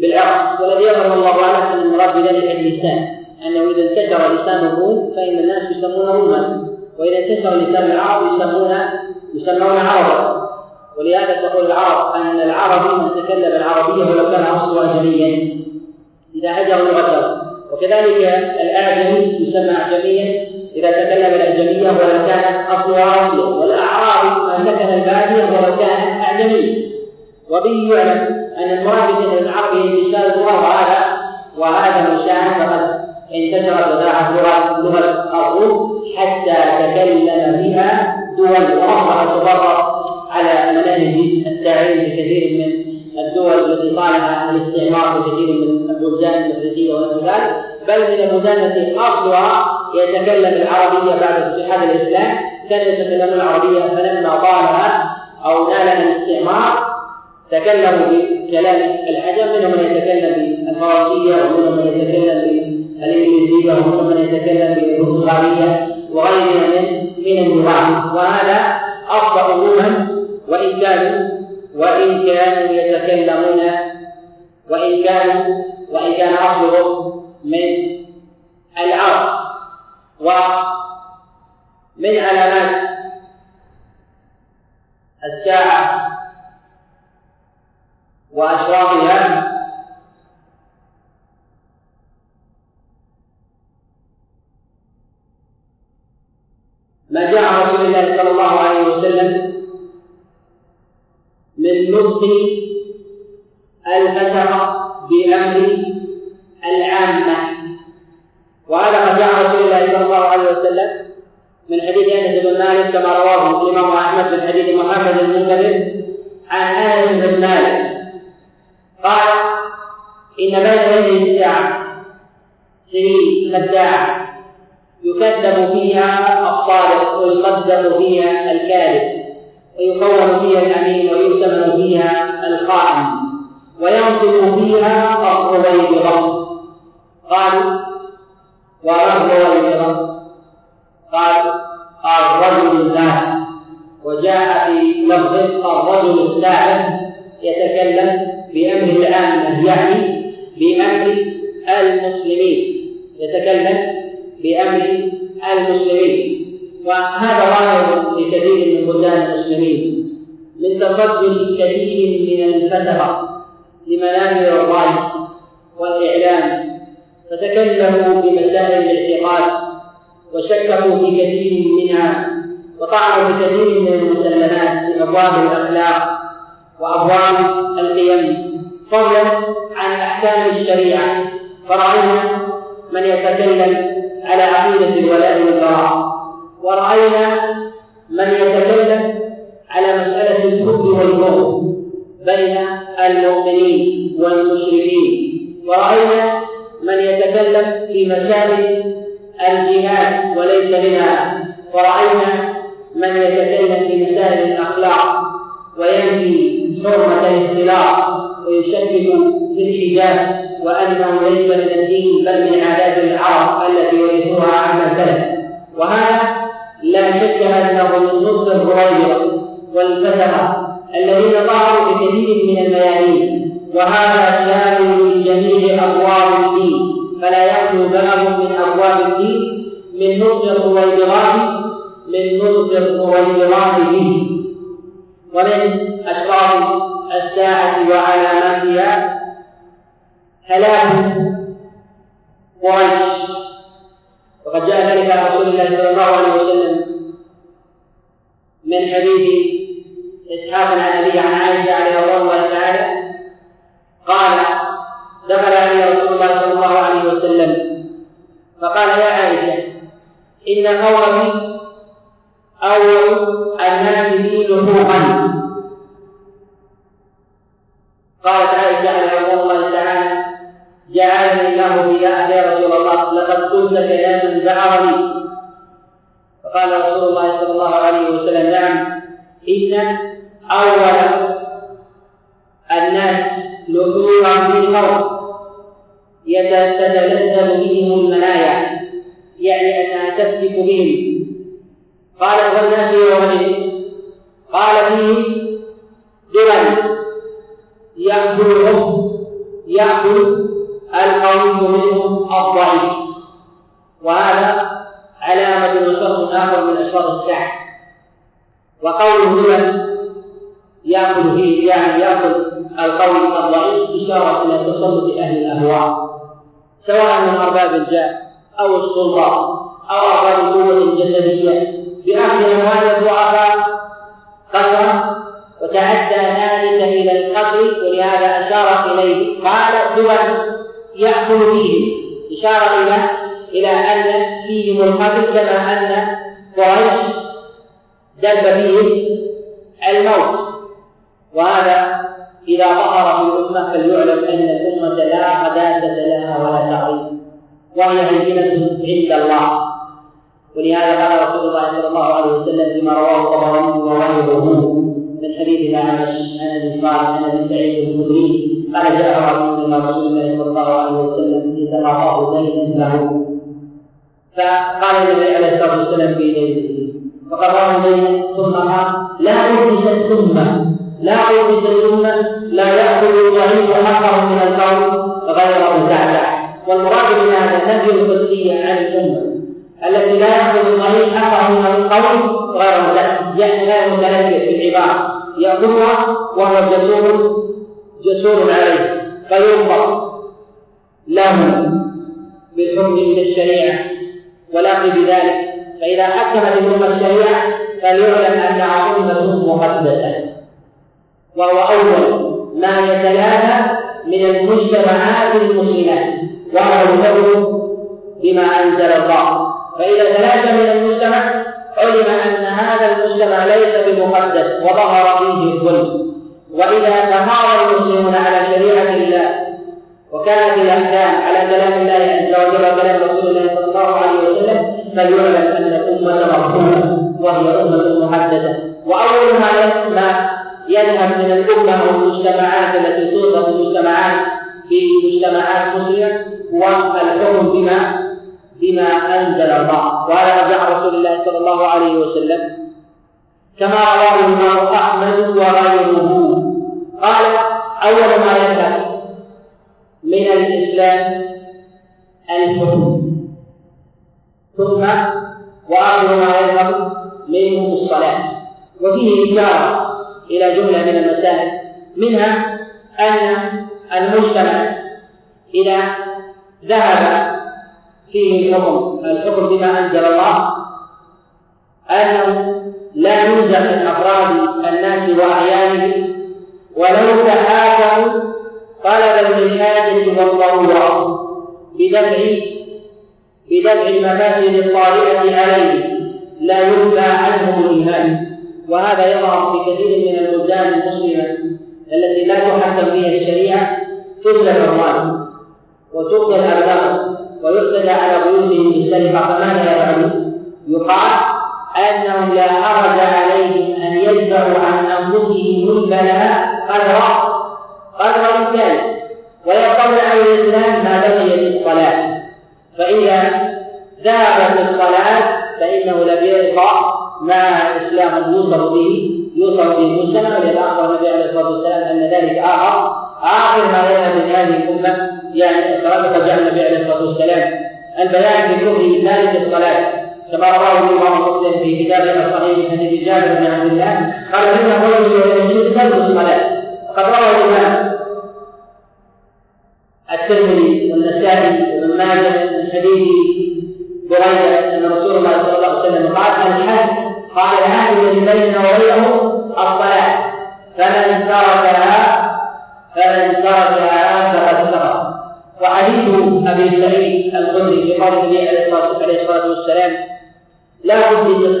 بالعرض والذي يظهر الله اعلم ان المراد بذلك اللسان أنه إذا انتشر لسان الروم فإن الناس يسمونه روما وإذا انتشر لسان العرب يسمون يسمون عربا ولهذا تقول العرب أن العربي من تكلم العربية ولو كان اصله اجنبيا إذا هجر لغته وكذلك الاعجمي يسمى اعجميا إذا تكلم الاعجميه ولو كان اصله عربيا والاعرابي ما سكن الباديه ولو كان اعجميا وبه يعلم أن المراد من العربي انتشار اللغة وهذا وهذا مشاهد فقد انتشرت وذاعت لغه لغه الروم حتى تكلم بها دول واصبحت تفرق على مناهج التعليم بكثير من الدول التي طالها الاستعمار في كثير من البلدان ونحو ذلك بل من البلدان التي أصلها يتكلم العربيه بعد فتوحات الإسلام كانوا يتكلمون العربيه فلما طالها أو نالها الاستعمار تكلموا بكلام العجم منهم من يتكلم بالفرنسيه ومنهم من يتكلم بالانجليزيه ومنهم من يتكلم بالبرتغاليه وغيرها من من اللغات وهذا اصبح امما وإن كانوا وإن كانوا يتكلمون وإن كانوا وإن كان أصلهم من العرب ومن علامات الساعة وأشراطها ما جاء رسول الله صلى الله عليه وسلم من نطق الفترة بأمر العامة. وهذا قد جاء رسول الله صلى الله عليه وسلم من حديث أنس بن مالك كما رواه الإمام أحمد من حديث محمد بن منكدر عن أنس بن مالك. قال إن بين يدي الساعة سنين خداعه يكذب فيها الصادق ويصدق فيها الكاذب. ويقوم فيها الأمين ويؤتمن فيها الخائن وينطق فيها الرويبضة قالوا وما الرويبضة قال الرجل الناس. وجاء في لفظ الرجل الثالث يتكلم بأمر العامة يعني بأمر المسلمين. يتكلم بأمر المسلمين. وهذا ظاهر في كثير من بلدان المسلمين من تصدر كثير من الفترة لمنابر الرأي والإعلام فتكلموا بمسائل الاعتقاد وشككوا في كثير منها وطعنوا في كثير من المسلمات في أبواب الأخلاق وأبواب القيم. فضلا عن أحكام الشريعة فرأينا من يتكلم على عقيدة الولاء والبراء. ورأينا من يتكلم على مسألة الكفر والبغض بين المؤمنين والمشركين. ورأينا من يتكلم في مسائل الجهاد وليس منها. ورأينا من يتكلم في مسائل الأخلاق وينفي حرمة الاختلاط ويشكك في الحجاب وأنه ليس من الدين بل من عادات العرب التي ورثوها عن السلف وهذا لا شك أنه من نصر الهريره والفترة الذين ظهروا في كثير من الميادين وهذا شامل لجميع أبواب الدين. فلا يخلو باب من أبواب الدين من نصر الرويبضات من نصر الرويبضات به. ومن أشراط الساعة وعلاماتها هلاك قريش. وقد جاء ذلك عن رسول الله صلى الله عليه وسلم من حديث إسحاق عن أبي عن عائشة رضي الله تعالى قال دخل علي رسول الله صلى الله عليه وسلم فقال يا عائشة إن قومك أول الناس لي لحوقا قالت عائشة عليه الله تعالى جعلني الله يا الله لقد قلت كلاما بعرني فقال رسول الله صلى الله عليه وسلم نعم إن أول الناس لحوقا في الأرض يتتلذذ بهم المنايا يعني أنها تفتك بهم. قال والناس يومئذ؟ قال فيه درن يأكلهم يأكل القوي منهم الضعيف. وهذا علامة وشرط آخر من أشراط الساعة وقوله درن يأكل فيه يعني يأكل القوي الضعيف إشارة إلى تسلط أهل الأهواء. سواء من أرباب الجاه أو السلطة أو أرباب القوة الجسدية بأخذ أموال الضعفاء قسرا وتعدى ذلك إلى القتل. ولهذا أشار إليه قال دول يأكل فيهم إشارة إلى إلى أن فيهم القتل كما أن قريش دب فيهم الموت. وهذا إذا ظهر في الأمة فليعلم أن الأمة لا قداسة لها ولا تعظيم وهي هينة عند الله. ولهذا قال رسول الله صلى الله عليه وسلم فيما رواه الطبراني وغيره من حديث الأعمش عن ابي صالح عن ابي سعيد الخدري قال جاء رجل إلى رسول الله صلى الله عليه وسلم اعطاه دينا له فقال النبي عليه الصلاة والسلام في دينه فقضاه دينا ثم قال لا ألبس الثمة لا ألبس الثمة لا يأخذ الضعيف حقه من القول غير مزعزع والمراد من هذا النفي القدسية عن الأمة. التي لا يأخذ المريض حقه من القول غير متأكد يعني غير في العبارة يأخذها وهو جسور جسور عليه. فينظر له بالحكم من الشريعة ولا بذلك. فإذا حكمت الأمة الشريعة فليعلم أنها أمة مقدسة وهو أول ما يتلافى من المجتمعات المسلمة وهو الفضل بما أنزل الله. فإذا تلاشى من المجتمع علم أن هذا المجتمع ليس بمقدس وظهر فيه الظلم. وإذا تهاوى المسلمون على شريعة الله وكانت الأحكام على كلام الله عز وجل وكلام رسول الله صلى الله عليه وسلم فليعلم أن الأمة مرحومة وهي أمة محدثة. وأول ما يذهب من الأمة أو المجتمعات التي توصف المجتمعات في مجتمعات مسلمة والحكم بما بما أنزل الله. وهذا رجع رسول الله صلى الله عليه وسلم. كما رواه الإمام أحمد وغيره. قال أول ما يذهب من الإسلام الحكم. ثم وآخر ما يذهب منه الصلاة. وفيه إشارة إلى جملة من المسائل منها أن المجتمع إذا ذهب فيه الحكم الحكم بما أنزل الله أنه لا ينزع من أفراد الناس وأعيانهم ولو تحاكموا طلبا للحاجة والضرورة بدفع بدفع المفاسد الطارئة عليه لا ينفى عنهم الإيمان وهذا يظهر في كثير من البلدان المسلمة التي لا تحكم فيها الشريعة تسلب أموالهم وتقتل أبنائهم ويعتدى على بيوتهم بالسرقة فماذا يفعلون؟ يقال أنهم لا حرج عليهم أن يدفعوا عن أنفسهم البلاء قدر قدر الإنسان ويقول على الإسلام ما بقي في الصلاة. فإذا ذهبت الصلاة فإنه لم يبقى ما الإسلام يوصف به يوصف به المجتمع ولذا أخبر النبي عليه الصلاة والسلام أن ذلك آخر آخر ما يذهب من هذه الأمة. يعني الصلاة فجاء النبي عليه الصلاة والسلام البيان كفر ذلك الصلاة. كما رواه الإمام مسلم في كتابه الصحيح من حديث جابر بن عبد الله قال إن الرجل يجوز ترك الصلاة. وقد روى الإمام الترمذي والنسائي وابن ماجه من حديث بريدة أن رسول الله صلى الله عليه وسلم قال الحج قال العهد الذي بيننا وبينه الصلاة فمن تركها فمن تركها فقد كفر. وحديث أبي سعيد الخدري في قول النبي عليه الصلاة والسلام لا بد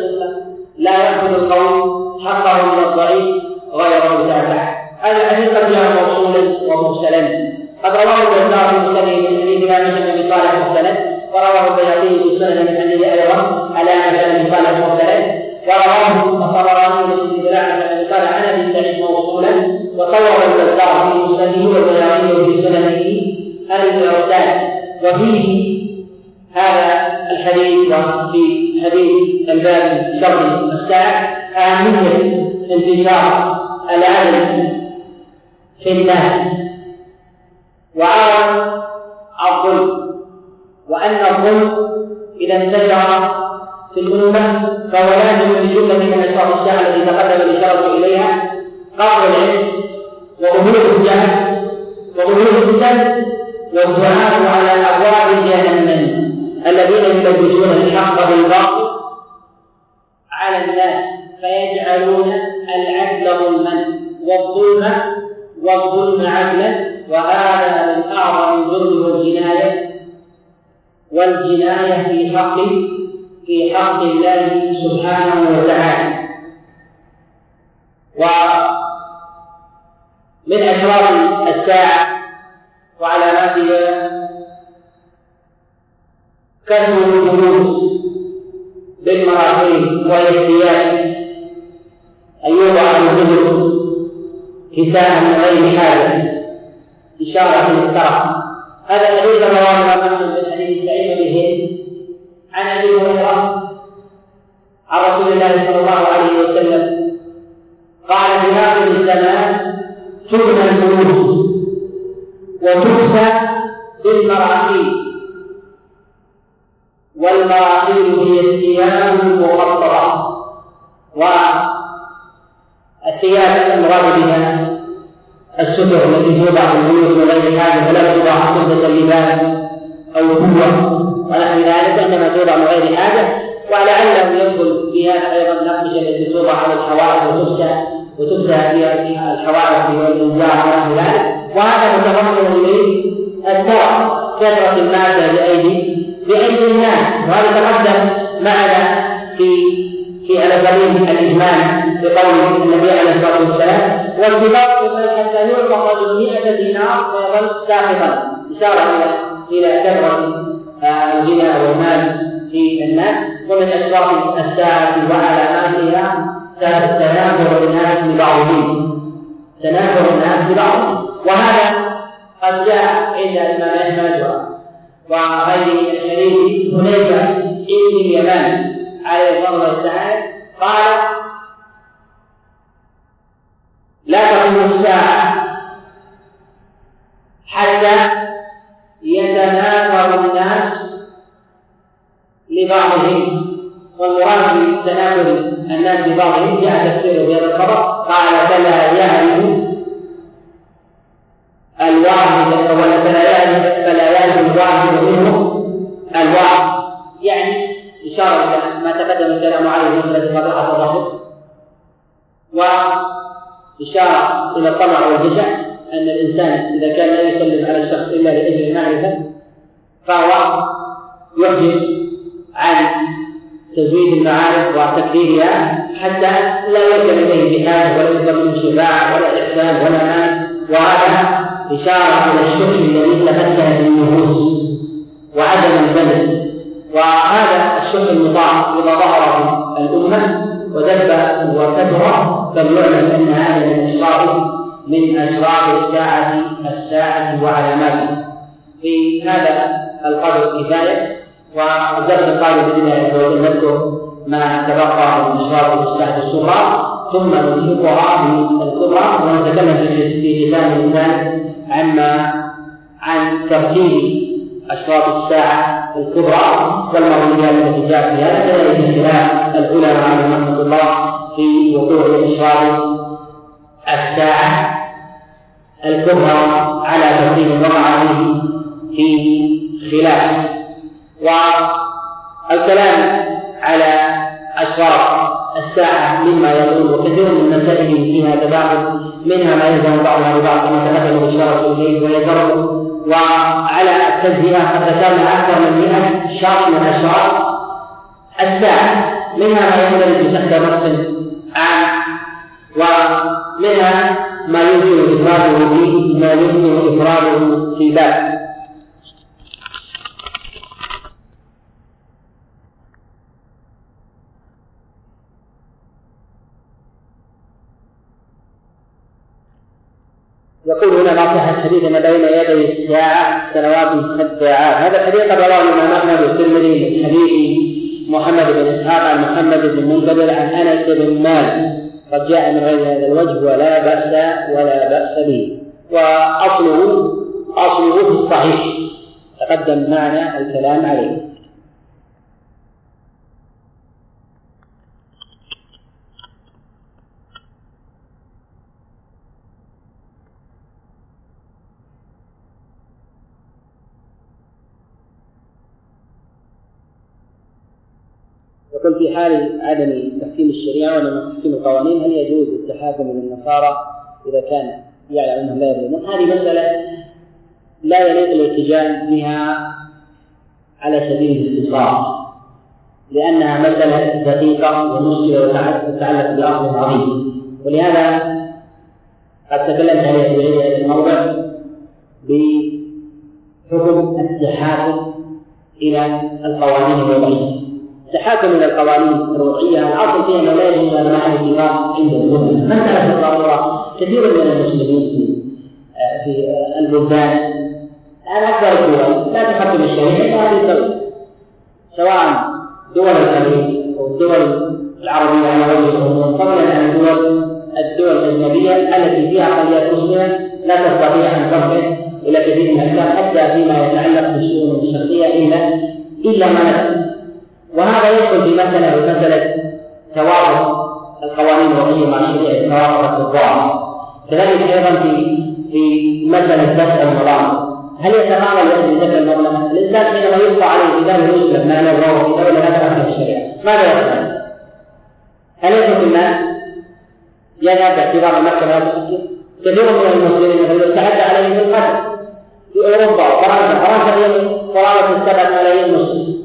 لا يأخذ القول حقه من الضعيف غير متابع هذا الحديث قد جاء موصولا ومرسلا. قد رواه البزار في مسنده من حديث لا بن صالح مرسلا. ورواه البيهقي في سنن من حديث أيضا على بن صالح مرسلا. ورواه الطبراني من ابن بن صالح عن أبي سعيد موصولا. وصور البزار في مسنده والبيهقي في سننه الإرسال. وفيه الباب شر الساعة اهميه انتشار العدل في الناس. وعارض الظلم وأن الظلم إذا انتشر في الأمة فهو لازم بجملة من أشراط الساعة التي تقدم الإشارة إليها. قبل العلم وظهور الجهل وظهور الفتن والدعاء على أبواب جهنم الذين يلبسون الحق بالباطل على الناس فيجعلون العدل ظلما والظلم والظلم عدلا وهذا من أعظم الظلم والجناية والجناية في حق في حق الله سبحانه وتعالى. ومن اشراط الساعة وعلاماتها كثر الجلوس بالمراحيض وهي الثياب أن يوضع الرجل كساء من غير حاجة إشارة للترف هذا الحديث رواه الإمام من حديث سعيد هند عن أبي هريرة عن رسول الله صلى الله عليه وسلم. قال في آخر الزمان تبنى البيوت وتكسى بالمراحيض والمراحيض هي الثياب المخططة الثياب المراد بها الستر التي توضع في البيوت من غير حاجة ولا توضع سدة اللباس أو قوة ونحو ذلك انما توضع من غير حاجة. ولعله يدخل في هذا أيضا الاقمشه التي توضع على الحوائط وتكسى وتكسى في الحوائط والانزار ونحو ذلك. وهذا متضمن للترف كثرة الماده بايدي بايدي الناس. وهذا تقدم معنا في في على سبيل الاجمال بقول النبي عليه الصلاة والسلام والكبار حتى الرجل 100 دينار ويظل ساخطا. إشارة إلى إلى كثرة الغنى والمال في الناس. ومن اشراط الساعة وعلاماتها تنافر الناس لبعضهم تنافر الناس لبعضهم وهذا قد جاء عند الإمام أحمد وغير الشريف حذيفه ابن اليمان عليه الله تعالى قال لا تقوم الساعة حتى يتنافر الناس لبعضهم. والمراد بتنافر الناس لبعضهم جاء تفسيره في هذا الخبر قال فلا يعرف الواحد فلا يعرف فلا يعرف الواحد يعني إشارة إلى ما تقدم الكلام عليه من مسألة قبيحة الرفض وإشارة إلى الطمع والجشع أن الإنسان إذا كان لا يسلم على الشخص إلا لأجل المعرفة فهو يحجب عن تزويد المعارف وتكبيرها حتى لا يرجع إليه بحاجة ولا يلزم منه شفاعة ولا إحسان ولا مال وهذا إشارة إلى الشح الذي تمكن في النفوس وعدم البذل. وهذا الشق المطاع إذا ظهر في الأمة ودب وكثر فليعلم أن هذا من أشراط من أشراط الساعة الساعة وعلاماتها في هذا القدر كفاية والدرس القادم بإذن الله عز وجل ما تبقى من أشراط الساعة الصغرى. ثم نطلقها في الكبرى ونتكلم في لسان الإنسان عما عن ترتيب أشراط الساعة الكبرى والمرويات التي جاءت في هذا كذلك خلاف العلماء رحمة الله في وقوع أشراط الساعة الكبرى على ترتيب وقع فيه في خلاف. والكلام على أشراط الساعة مما يطول وكثير من المسائل فيها تداخل منها ما يلزم بعضها ببعض كما تقدم الإشارة إليه ويذر وعلى التجزئة قد ذكرنا أكثر من 100 شرط من أشراط الساعة منها ما يندرج تحت نص عام ومنها ما يمكن إفراده في ما يمكن إفراده في باب. يقول هنا ما صح الحديث ما بين يدي الساعة سنوات خداعات هذا الحديث قد رواه الإمام أحمد والترمذي من حديث محمد بن إسحاق عن محمد بن المنكدر عن أنس بن مالك. قد جاء من غير هذا الوجه ولا بأس ولا بأس به. وأصله أصله في الصحيح. تقدم معنا الكلام عليه. يقول في حال عدم تحكيم الشريعة ولا تحكيم القوانين هل يجوز التحاكم من النصارى إذا كان يعلم أنهم لا يظلمون؟ هذه مسألة لا يليق الاتجاه بها على سبيل الاختصار لأنها مسألة دقيقة ومشكلة وتتعلق بأصل عظيم ولهذا قد تكلمت في الموضع بحكم التحاكم إلى القوانين الوضعية تحاكم إلى القوانين الوضعيه الأصل فيها انه لا يجوز ان مع الاتفاق عند العلماء مسألة الضرورة. كثير من المسلمين في في البلدان الان أكثر الدول لا تحكم الشريعه هذه الدولة سواء دول الخليج أو الدول العربية على وجه الخصوص فضلا عن الدول الدول الأجنبية التي فيها اقليات مسلمة لا تستطيع أن ترفع إلى كثير من الأحكام حتى فيما يتعلق بالشؤون الشخصيه إلا إلا ما وهذا يدخل في مسألة مسألة توافق القوانين الوضعية مع الشريعة توافقت الظاهر كذلك أيضا في في مسألة دفع المظالم هل يتقابل لأجل دفع المظلمة؟ الإنسان حينما يقطع عليه دولة يسلم ما له في دولة لا فيها الشريعة ماذا يفعل؟ هل يترك المال؟ يذهب باعتبار المحكمة كثير من المسلمين مثلا يتعدى عليهم بالقتل في أوروبا وفرنسا فرنسا قرابة السبعة ملايين مسلم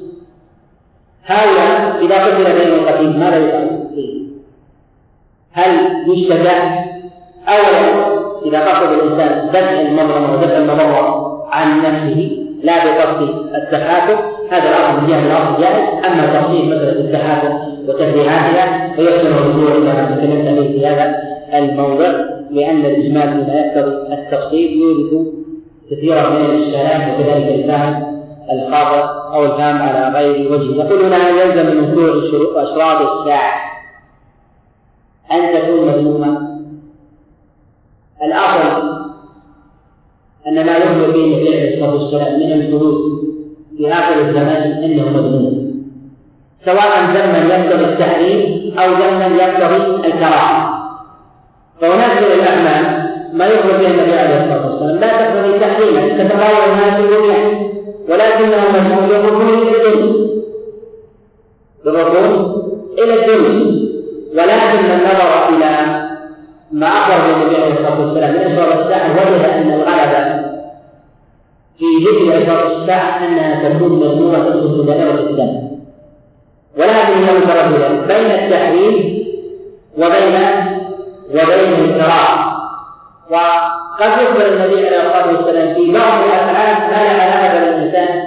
هؤلاء إذا قتل بين القتيل ماذا يفعل؟ هل يشتكى؟ أولا إذا قصد الإنسان دفع المظلمة ودفع المضرة عن نفسه لا بقصد التحاكم هذا الأصل جهة الأصل جائز أما تفصيل مسألة التحاكم وتفريعاتها فيحسن الرجوع إلى ما تكلمت عليه في هذا الموضع لأن الإجمال فيما يقتضي التفصيل يورث كثيرا من الإشكالات وكذلك الفهم الخاطئ أو الفهم على غير وجه. يقول هنا يلزم من وقوع أشراط الساعة؟ أن تكون مذمومة. الأصل أن ما يخبر به النبي عليه الصلاة والسلام من الجلوس في آخر الزمان إنه مذموم. سواء ذما يقتضي التحريم أو ذما يقتضي الكراهة. فهناك من الأعمال ما يخبر به النبي عليه الصلاة والسلام. لا تقتضي تحريما. كتباين الناس الدنيا. ولكنه بالركون إلى الدنيا بالركون إلى الدنيا ولكن النظر إلى ما أخبر النبي عليه الصلاة والسلام من أسرار الساعة وجد أن الغلبة في ذكر أسرار الساعة أنها تكون مذمومة تدخل في دائرة الدم. هي مترددة بين التحريم وبين وبين الكراهة وقد يخبر النبي عليه الصلاة والسلام في بعض الأفعال ما لا علاقة للانسان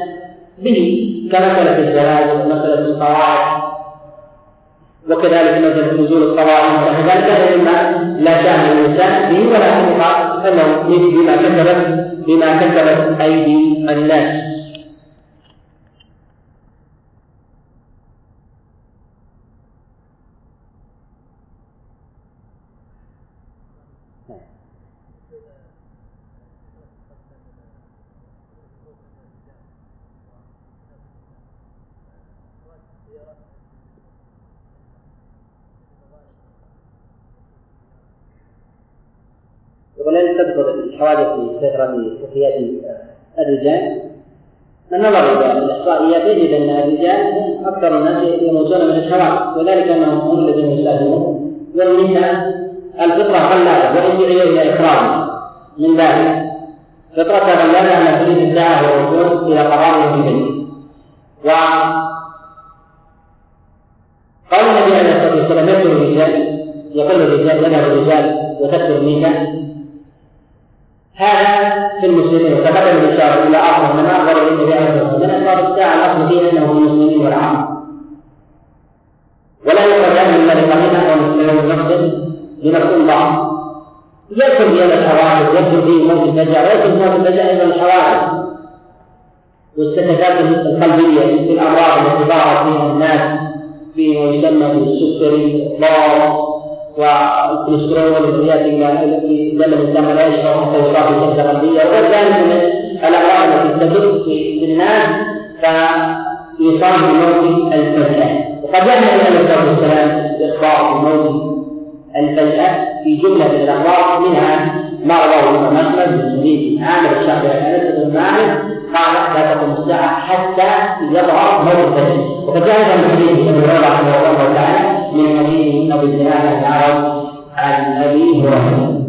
به كمسألة الزواج ومسألة الصواعق وكذلك مثلا نزول الطواعم ونحو ذلك. هذا مما لا شأن الإنسان به ولكن يقال إنه بما كسبت بما كسبت أيدي الناس. ولن تدخل الحوادث في كثرة وفيات الرجال. من نظر إلى الإحصائيات يجد أن الرجال هم أكثر الناس يموتون من الحوادث وذلك أنهم هم الذين يساهمون. والنساء الفطرة خلابة وإن إلى إكرام من ذلك. فطرة خلابة أن تريد الدعوة والركون إلى قرار في قال النبي عليه الصلاة والسلام يكثر الرجال يقل الرجال يذهب الرجال وتكثر النساء هذا في المسلمين وتقدم الإشارة إلى آخر من أخبر النبي عليه الصلاة والسلام من الساعة الاصل فيها أنه في المسلمين والعرب ولا أن الله قريبا أو مسلم بنفس بنفس بعض يدخل في الحوادث يدخل في موت الفجع ويدخل في موت الفجع أيضا الحوادث. والسكتات القلبية في الأمراض التي ظهرت فيها الناس. فيما يسمى بالسكري الضار والكوليسترول ياتي إلى دم الانسان ولا يشعر حتى يصاب بسكته قلبية. وغير ذلك من الامراض التي تدق في الناس فيصاب بموت الفجأة. وقد يحمل عليه الصلاه والسلام الاخبار بموت الفجأة في جملة من الأخبار منها احمد من حديث عامر الشعبي عن أنس بن مالك قال لا تقوم الساعة حتى يظهر موت الفجر وقد جاء من حديث ابن عمر رحمه الله تعالى من حديث أبي الزناد العرب عن أبي هريرة.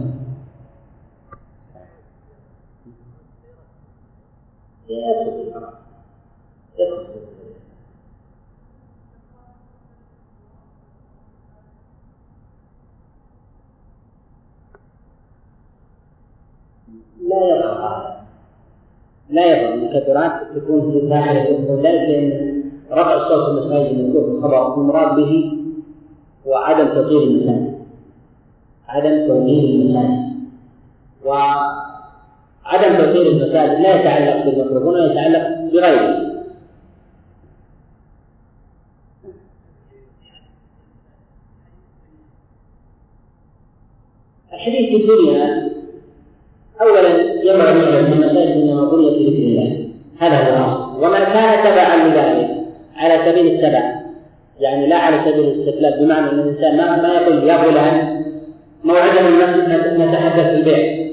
لا يظهر هذا لا يظهر المكبرات تكون في داخل ذلك لأن رفع الصوت في المساجد المذكور في الخبر المراد به وعدم تطهير المساجد. عدم تطهير المساجد. وعدم تطهير المساجد لا يتعلق بالميكروفون ولا يتعلق بغيره. الحديث في الدنيا ان نعلم ان المساجد إنما بنيت لذكر الله. هذا هو الأصل. وما كان تبعا لذلك على سبيل التبع. يعني لا على سبيل الاستقلال بمعنى أن الإنسان ما ما يقول يا فلان موعدنا المسجد نتحدث في البيع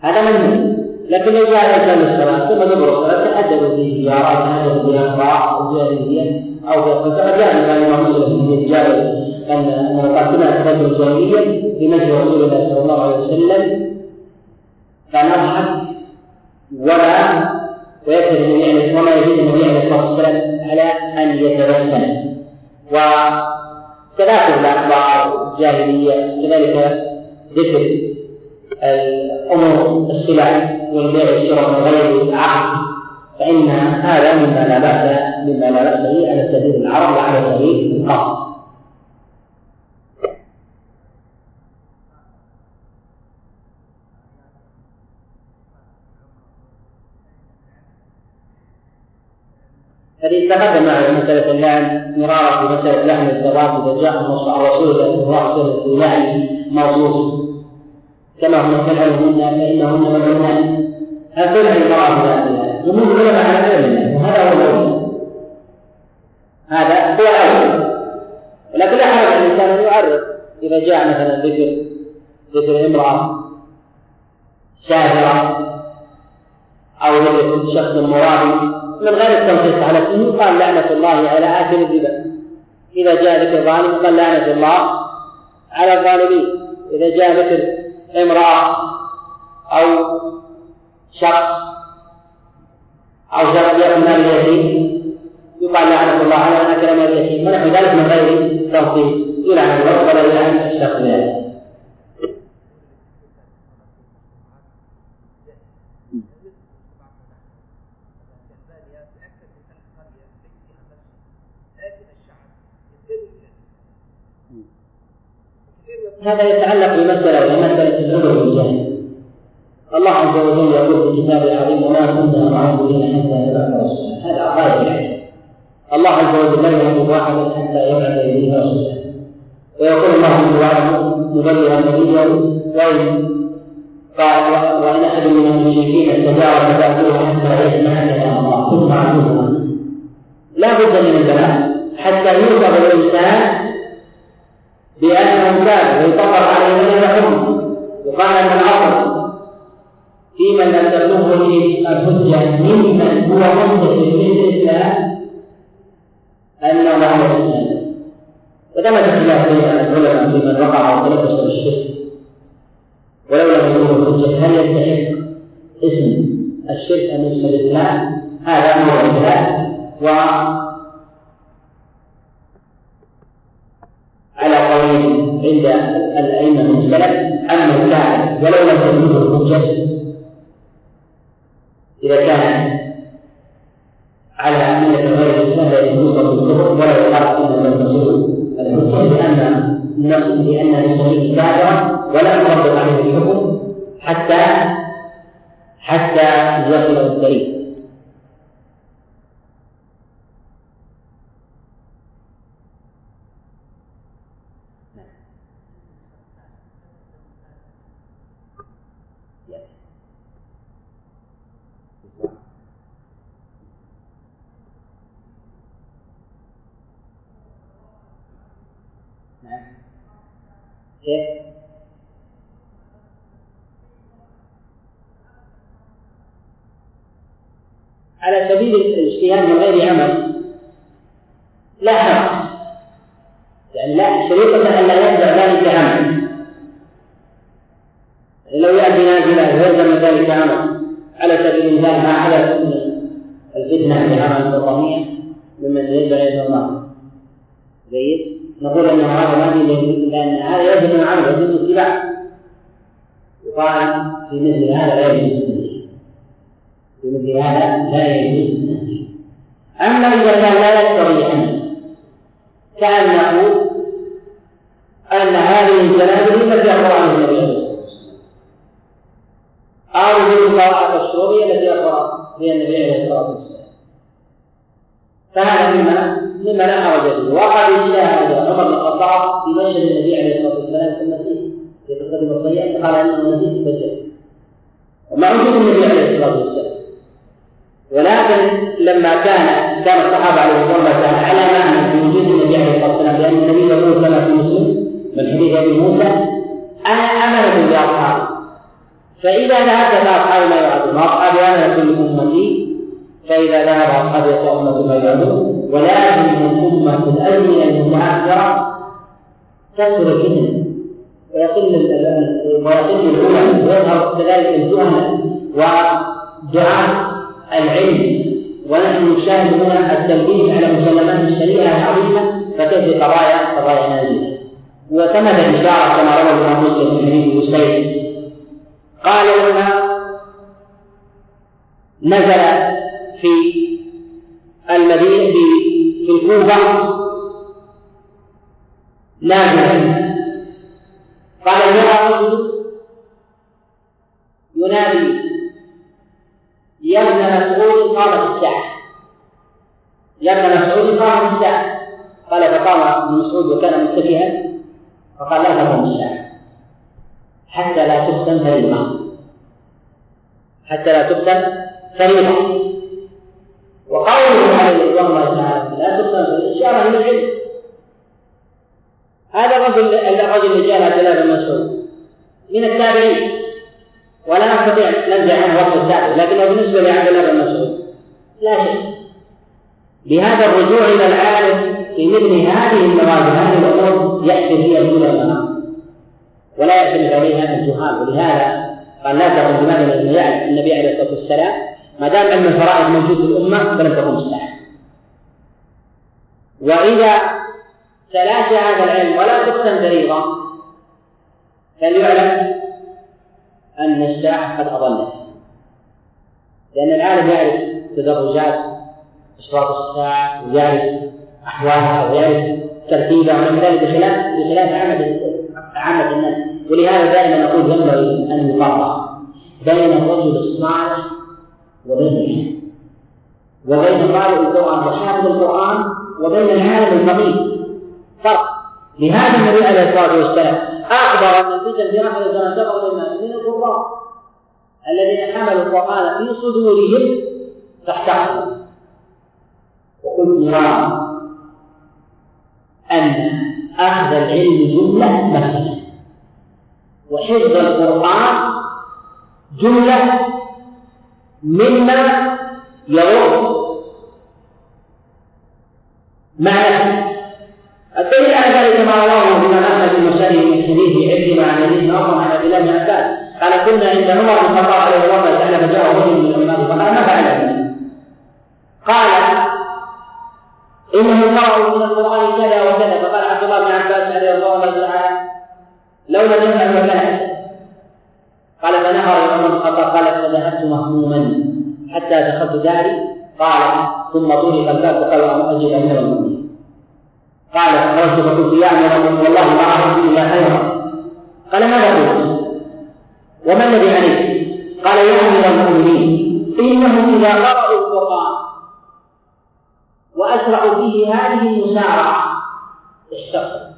هذا ممنوع. لكن لو جاء الإنسان للصلاة ثم دبر الصلاة تحدثوا في تجاره تحدثوا في أخبار جاهليه أو فقد جاء الانسان امام مسلم في الجابر ان قال كنا نتكلم الجاهليه في مسجد رسول الله صلى الله عليه وسلم فنضحك ولا ويكفي النبي عليه وما يزيد النبي عليه الصلاة والسلام على أن يتبسم. وكذلك الأخبار الجاهلية كذلك ذكر الأمور السلع والبيع والشراء من غير عقد. فإن هذا مما لا بأس مما لا بأس به على سبيل العرب وعلى سبيل القصد. الذي تقدم معنا مسألة اللعن مرارا في مسألة لحم الزواج إذا جاء النص عن رسول الله صلى الله عليه وسلم في لعن موصوف. كما هم تفعلهن فإنهن ملعونان. هل تلعن المرأة بذاتها؟ جمهور العلماء على فعل وهذا هو الأول. هذا هو الأول. ولكن لا حرج على الإنسان أن يعرف إذا جاء مثلا ذكر ذكر امرأة سافرة أو ذكر شخص مرابي من غير التنصيص على اسمه قال لعنة الله على آكل الربا إذا جاء ذكر ظالم قال لعنة الله على الظالمين. إذا جاء ذكر امرأة أو شخص أو شخص يأكل مال اليتيم يقال لعنة الله على أكل مال اليتيم. ونحو ذلك من غير تنصيص يلعن الله ولا يلعن الشخص ذلك هذا يتعلق بمسألة وهي مسألة العذر والجهل الله عز وجل يقول في كتابه العظيم وما كنا معذبين حتى نبعث رسولا. هذا غاية العلم الله عز وجل لم يعذب واحدا حتى يبعث إليه رسولا. ويقول الله تعالى مبلغا نبيه وإن قال وإن أحد من المشركين استجار فبعثوه حتى يسمع كلام الله. ثم عذبه لا بد من البلاء. حتى يوصف الإنسان بأنه كان ويطبق عليه ذلك حكم وقال أن الأصل في من لم تبلغه الحجة ممن هو منتسب للإسلام أنه لا الإسلام وثبت خلاف بين العلماء في من وقع في تلبس بالشرك ولو لم يكن الحجة هل يستحق اسم الشرك أم اسم الإسلام؟ هذا هو الخلاف و قول عند الأئمة من السلف أنه كان ولو لم تكن الحجة إذا كان على ملة غير الإسلام لا يجوز بالكفر ولا يقال إنه لم تصل الحجة لأن لأن نسميه كافرا ولا نطبق عليه الحكم حتى حتى يصل الدليل كيف؟ على سبيل الاجتهاد من غير عمل لا حرج. يعني لا شريطة أن لا يتبع ذلك عمل. لو يأتي نازلة ويلزم ذلك عمل. على سبيل المثال ما حدث من الفتنة في عمل الوطنية ممن يدعي إلى الله. جيد؟ نقول أن هذا ما في لأن هذا يلزم العمل يلزم الاتباع يقال في مثل هذا لا يجوز في مثل هذا لا يجوز أما إذا كان لا يقتضي عمل كان نقول أن هذه الجنازة التي اخبر عنها النبي عليه الصلاة والسلام. أو بالقراءه الشروريه التي اخبر بها النبي عليه الصلاة والسلام. فهذا مما مما لا حرج فيه. وقد اجتهد عمر بن الخطاب في مشهد النبي عليه الصلاة والسلام في المسجد في قصه الصيام فقال انه مسجد فجر ومع وجود النبي عليه الصلاة والسلام. ولكن لما كان كان الصحابة عليه الله تعالى على معنى في وجود النبي عليه الصلاة والسلام لأن النبي يقول كما في مسلم من حديث أبي موسى أنا امنه باصحابي فإذا ذهبت فاصحابي ما يعدون واصحابي أنا كل أمتي فإذا ذهب اصحابي امتي ما يعدون ولكن الأمة الأزمنة المتأخرة كثر الفتن ويقل ويقل العلم ويظهر كذلك الجهل ودعاء العلم. ونحن نشاهد هنا التلبيس على مسلمات الشريعة العظيمة فكيف قضايا قضايا نازلة وثمت الإشارة كما روى الإمام مسلم في حديث حسين قال هنا نزل في المدينة في الكوفة نازلا قال رجل ينادي يا ابن مسعود قامت الساعة يا ابن مسعود قامت الساعة قال فقام ابن مسعود وكان متكئا. فقال لا تقوم الساعة حتى لا تقسم فريضة. حتى لا تقسم فريضة. وقوله عليه الله تعالى لا تصل الإشارة للعلم هذا الرجل الرجل اللي جاء عبد الله بن مسعود. من التابعين. ولا نستطيع ننزع عنه وصف التابع لكنه بالنسبة لعبد الله بن مسعود. لا شيء بهذا الرجوع إلى العالم في مثل هذه المواد هذه الأمور يحسن فيها العلماء ولا يعتمد عليها الجهال. ولهذا قال لا تقم بماذا النبي عليه الصلاة والسلام؟ ما دام علم الفرائض موجود في الأمة فلن تقوم الساعة. وإذا تلاشى هذا العلم ولا تقسم فريضة فليعلم أن الساعة قد أضلت. لأن العالم يعرف تدرجات إشراط الساعة ويعرف أحوالها ويعرف ترتيبها ونحو ذلك بخلاف بخلاف عامة عامة الناس. ولهذا دائما نقول ينبغي أن يفرق بين الرجل الصالح وبين وبين قارئ القرآن وحافظ القرآن وبين العالم الفقيه فرق. لهذا النبي عليه الصلاة والسلام أخبر أن الفتن في آخر الزمان من القراء الذين حملوا القرآن في صدورهم فاحتقروا وقلت مرارا أن أخذ العلم جملة مفسدة وحفظ القرآن جملة مما يرد معنى. الدليل على ذلك ما رواه الإمام أحمد بن مسلم من حديث عكرمه عن حديث عمر عن عبد الله بن عباس قال كنا عند عمر بن الخطاب عليه الله تعالى فجاء رجل من العلماء فقال ما فعل قال إنهم قرأوا من القرآن كذا وكذا. فقال عبد الله بن عباس عليه الله تعالى لو لم يفعل حسن قال فنهر عمر بن الخطاب قال فذهبت مهموما حتى دخلت داري قال ثم طرق الباب فقال أجد أمير المؤمنين. قال فخرجت فقلت يا أمير المؤمنين والله ما أعرف إلا خيرا. قال ماذا قلت؟ وما الذي عليك؟ قال يا أمير المؤمنين إنهم إذا قرأوا القرآن وأسرعوا فيه هذه المسارعة اشتقوا.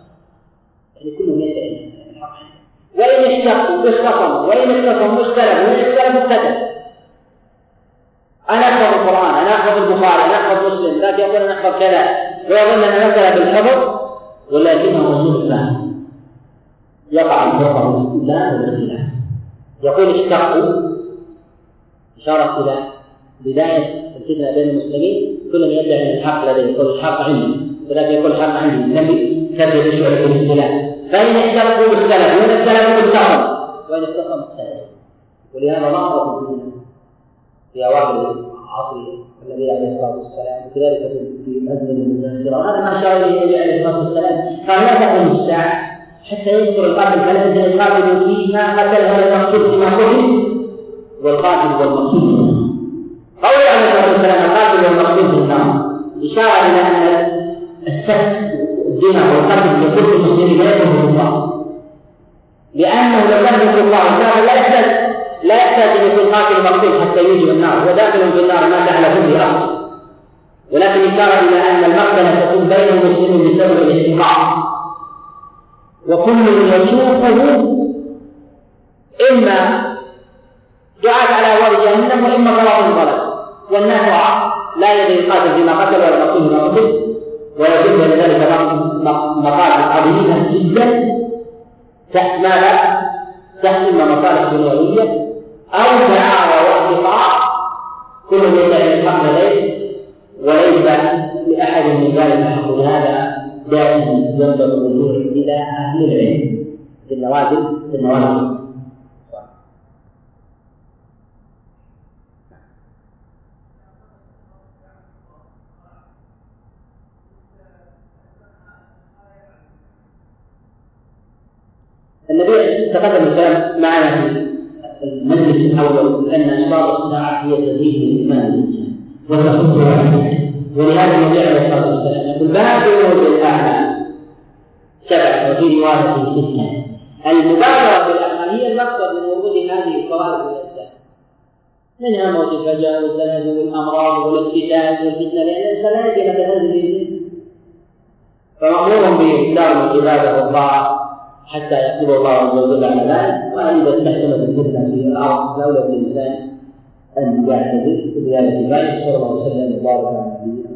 يعني كلهم يدعي وإن اشتقوا اختصموا وإن اختصموا اختلفوا وإن اختلفوا ابتدأ أنا أحفظ القرآن أنا أحفظ البخاري أنا أحفظ مسلم ذاك يقول أنا أحفظ كذا. ويظن أن المسألة بالحفظ ولكنه وصول الفهم يقع الفرقة بالاستدلال والاختلاف يقول اشتقوا إشارة إلى بداية الفتنة بين المسلمين. كل من يدعي أن الحق لديه يقول الحق عندي ولكن يقول الحق عندي. النبي كبر يشعر في الاختلاف فإن اختلفوا اختلفوا وإن اختلفوا اختصموا وإن اختصموا اختلفوا ولهذا ظهر في أواخر عصر النبي عليه الصلاة والسلام وكذلك في أزمنة المتأخرة وهذا ما أشار إليه النبي عليه الصلاة والسلام. قال لا تقوم الساعة حتى يذكر القاتل يزال القاتل فيما قتل هذا المقتول فيما قتل والقاتل والمقتول قول عليه الصلاة والسلام القاتل والمقتول في النار. إشارة إلى أن السفك الدماء والقتل لكل المسلمين لا يكون في الله لأنه لو كان في الله كان لا يحتاج لا يحتاج أن يكون قاتل مقتول حتى يوجب النار. هو داخل في النار ما جعل كل اصل ولكن اشار إلى أن المقتلة تكون بين المسلمين بسبب الاحتقار. وكل يسوقه إما دعاة على أبواب جهنم وإما طلب ضلال والناس لا يدري القاتل فيما قتل ولا المقتول فيما قتل. ويدل لذلك مقالة عظيمة جدا. ماذا؟ تحت مصالح دنيوية أو دعاوى واحتقار كل يدعي الحق لديه وليس لأحد من ذلك حق هذا دائما ينبغي الرجوع إلى أهل العلم في النوازل في النوازل النبي تقدم الكلام معنا في المجلس الأول ان اشراط الساعة هي تزيد من إيمان الإنسان وتخص ولهذا النبي عليه الصلاة والسلام يقول بادروا بالاعمال سبع وفي رواية ستة. المبادرة بالاعمال هي المقصد من ورود هذه الفوائد الاسلام منها موت الفجر والزلازل والأمراض والافتتان والفتنة؟ لأن الإنسان لا يدري متى تنزل فمامور باقدام العباده والطاعة حتى يكتب الله عز وجل على ذلك. وأن إذا استحكمت الفتنة في الأرض لولا الإنسان أن يعتذر بذلك. ذلك صلى الله عليه وسلم وبارك على نبينا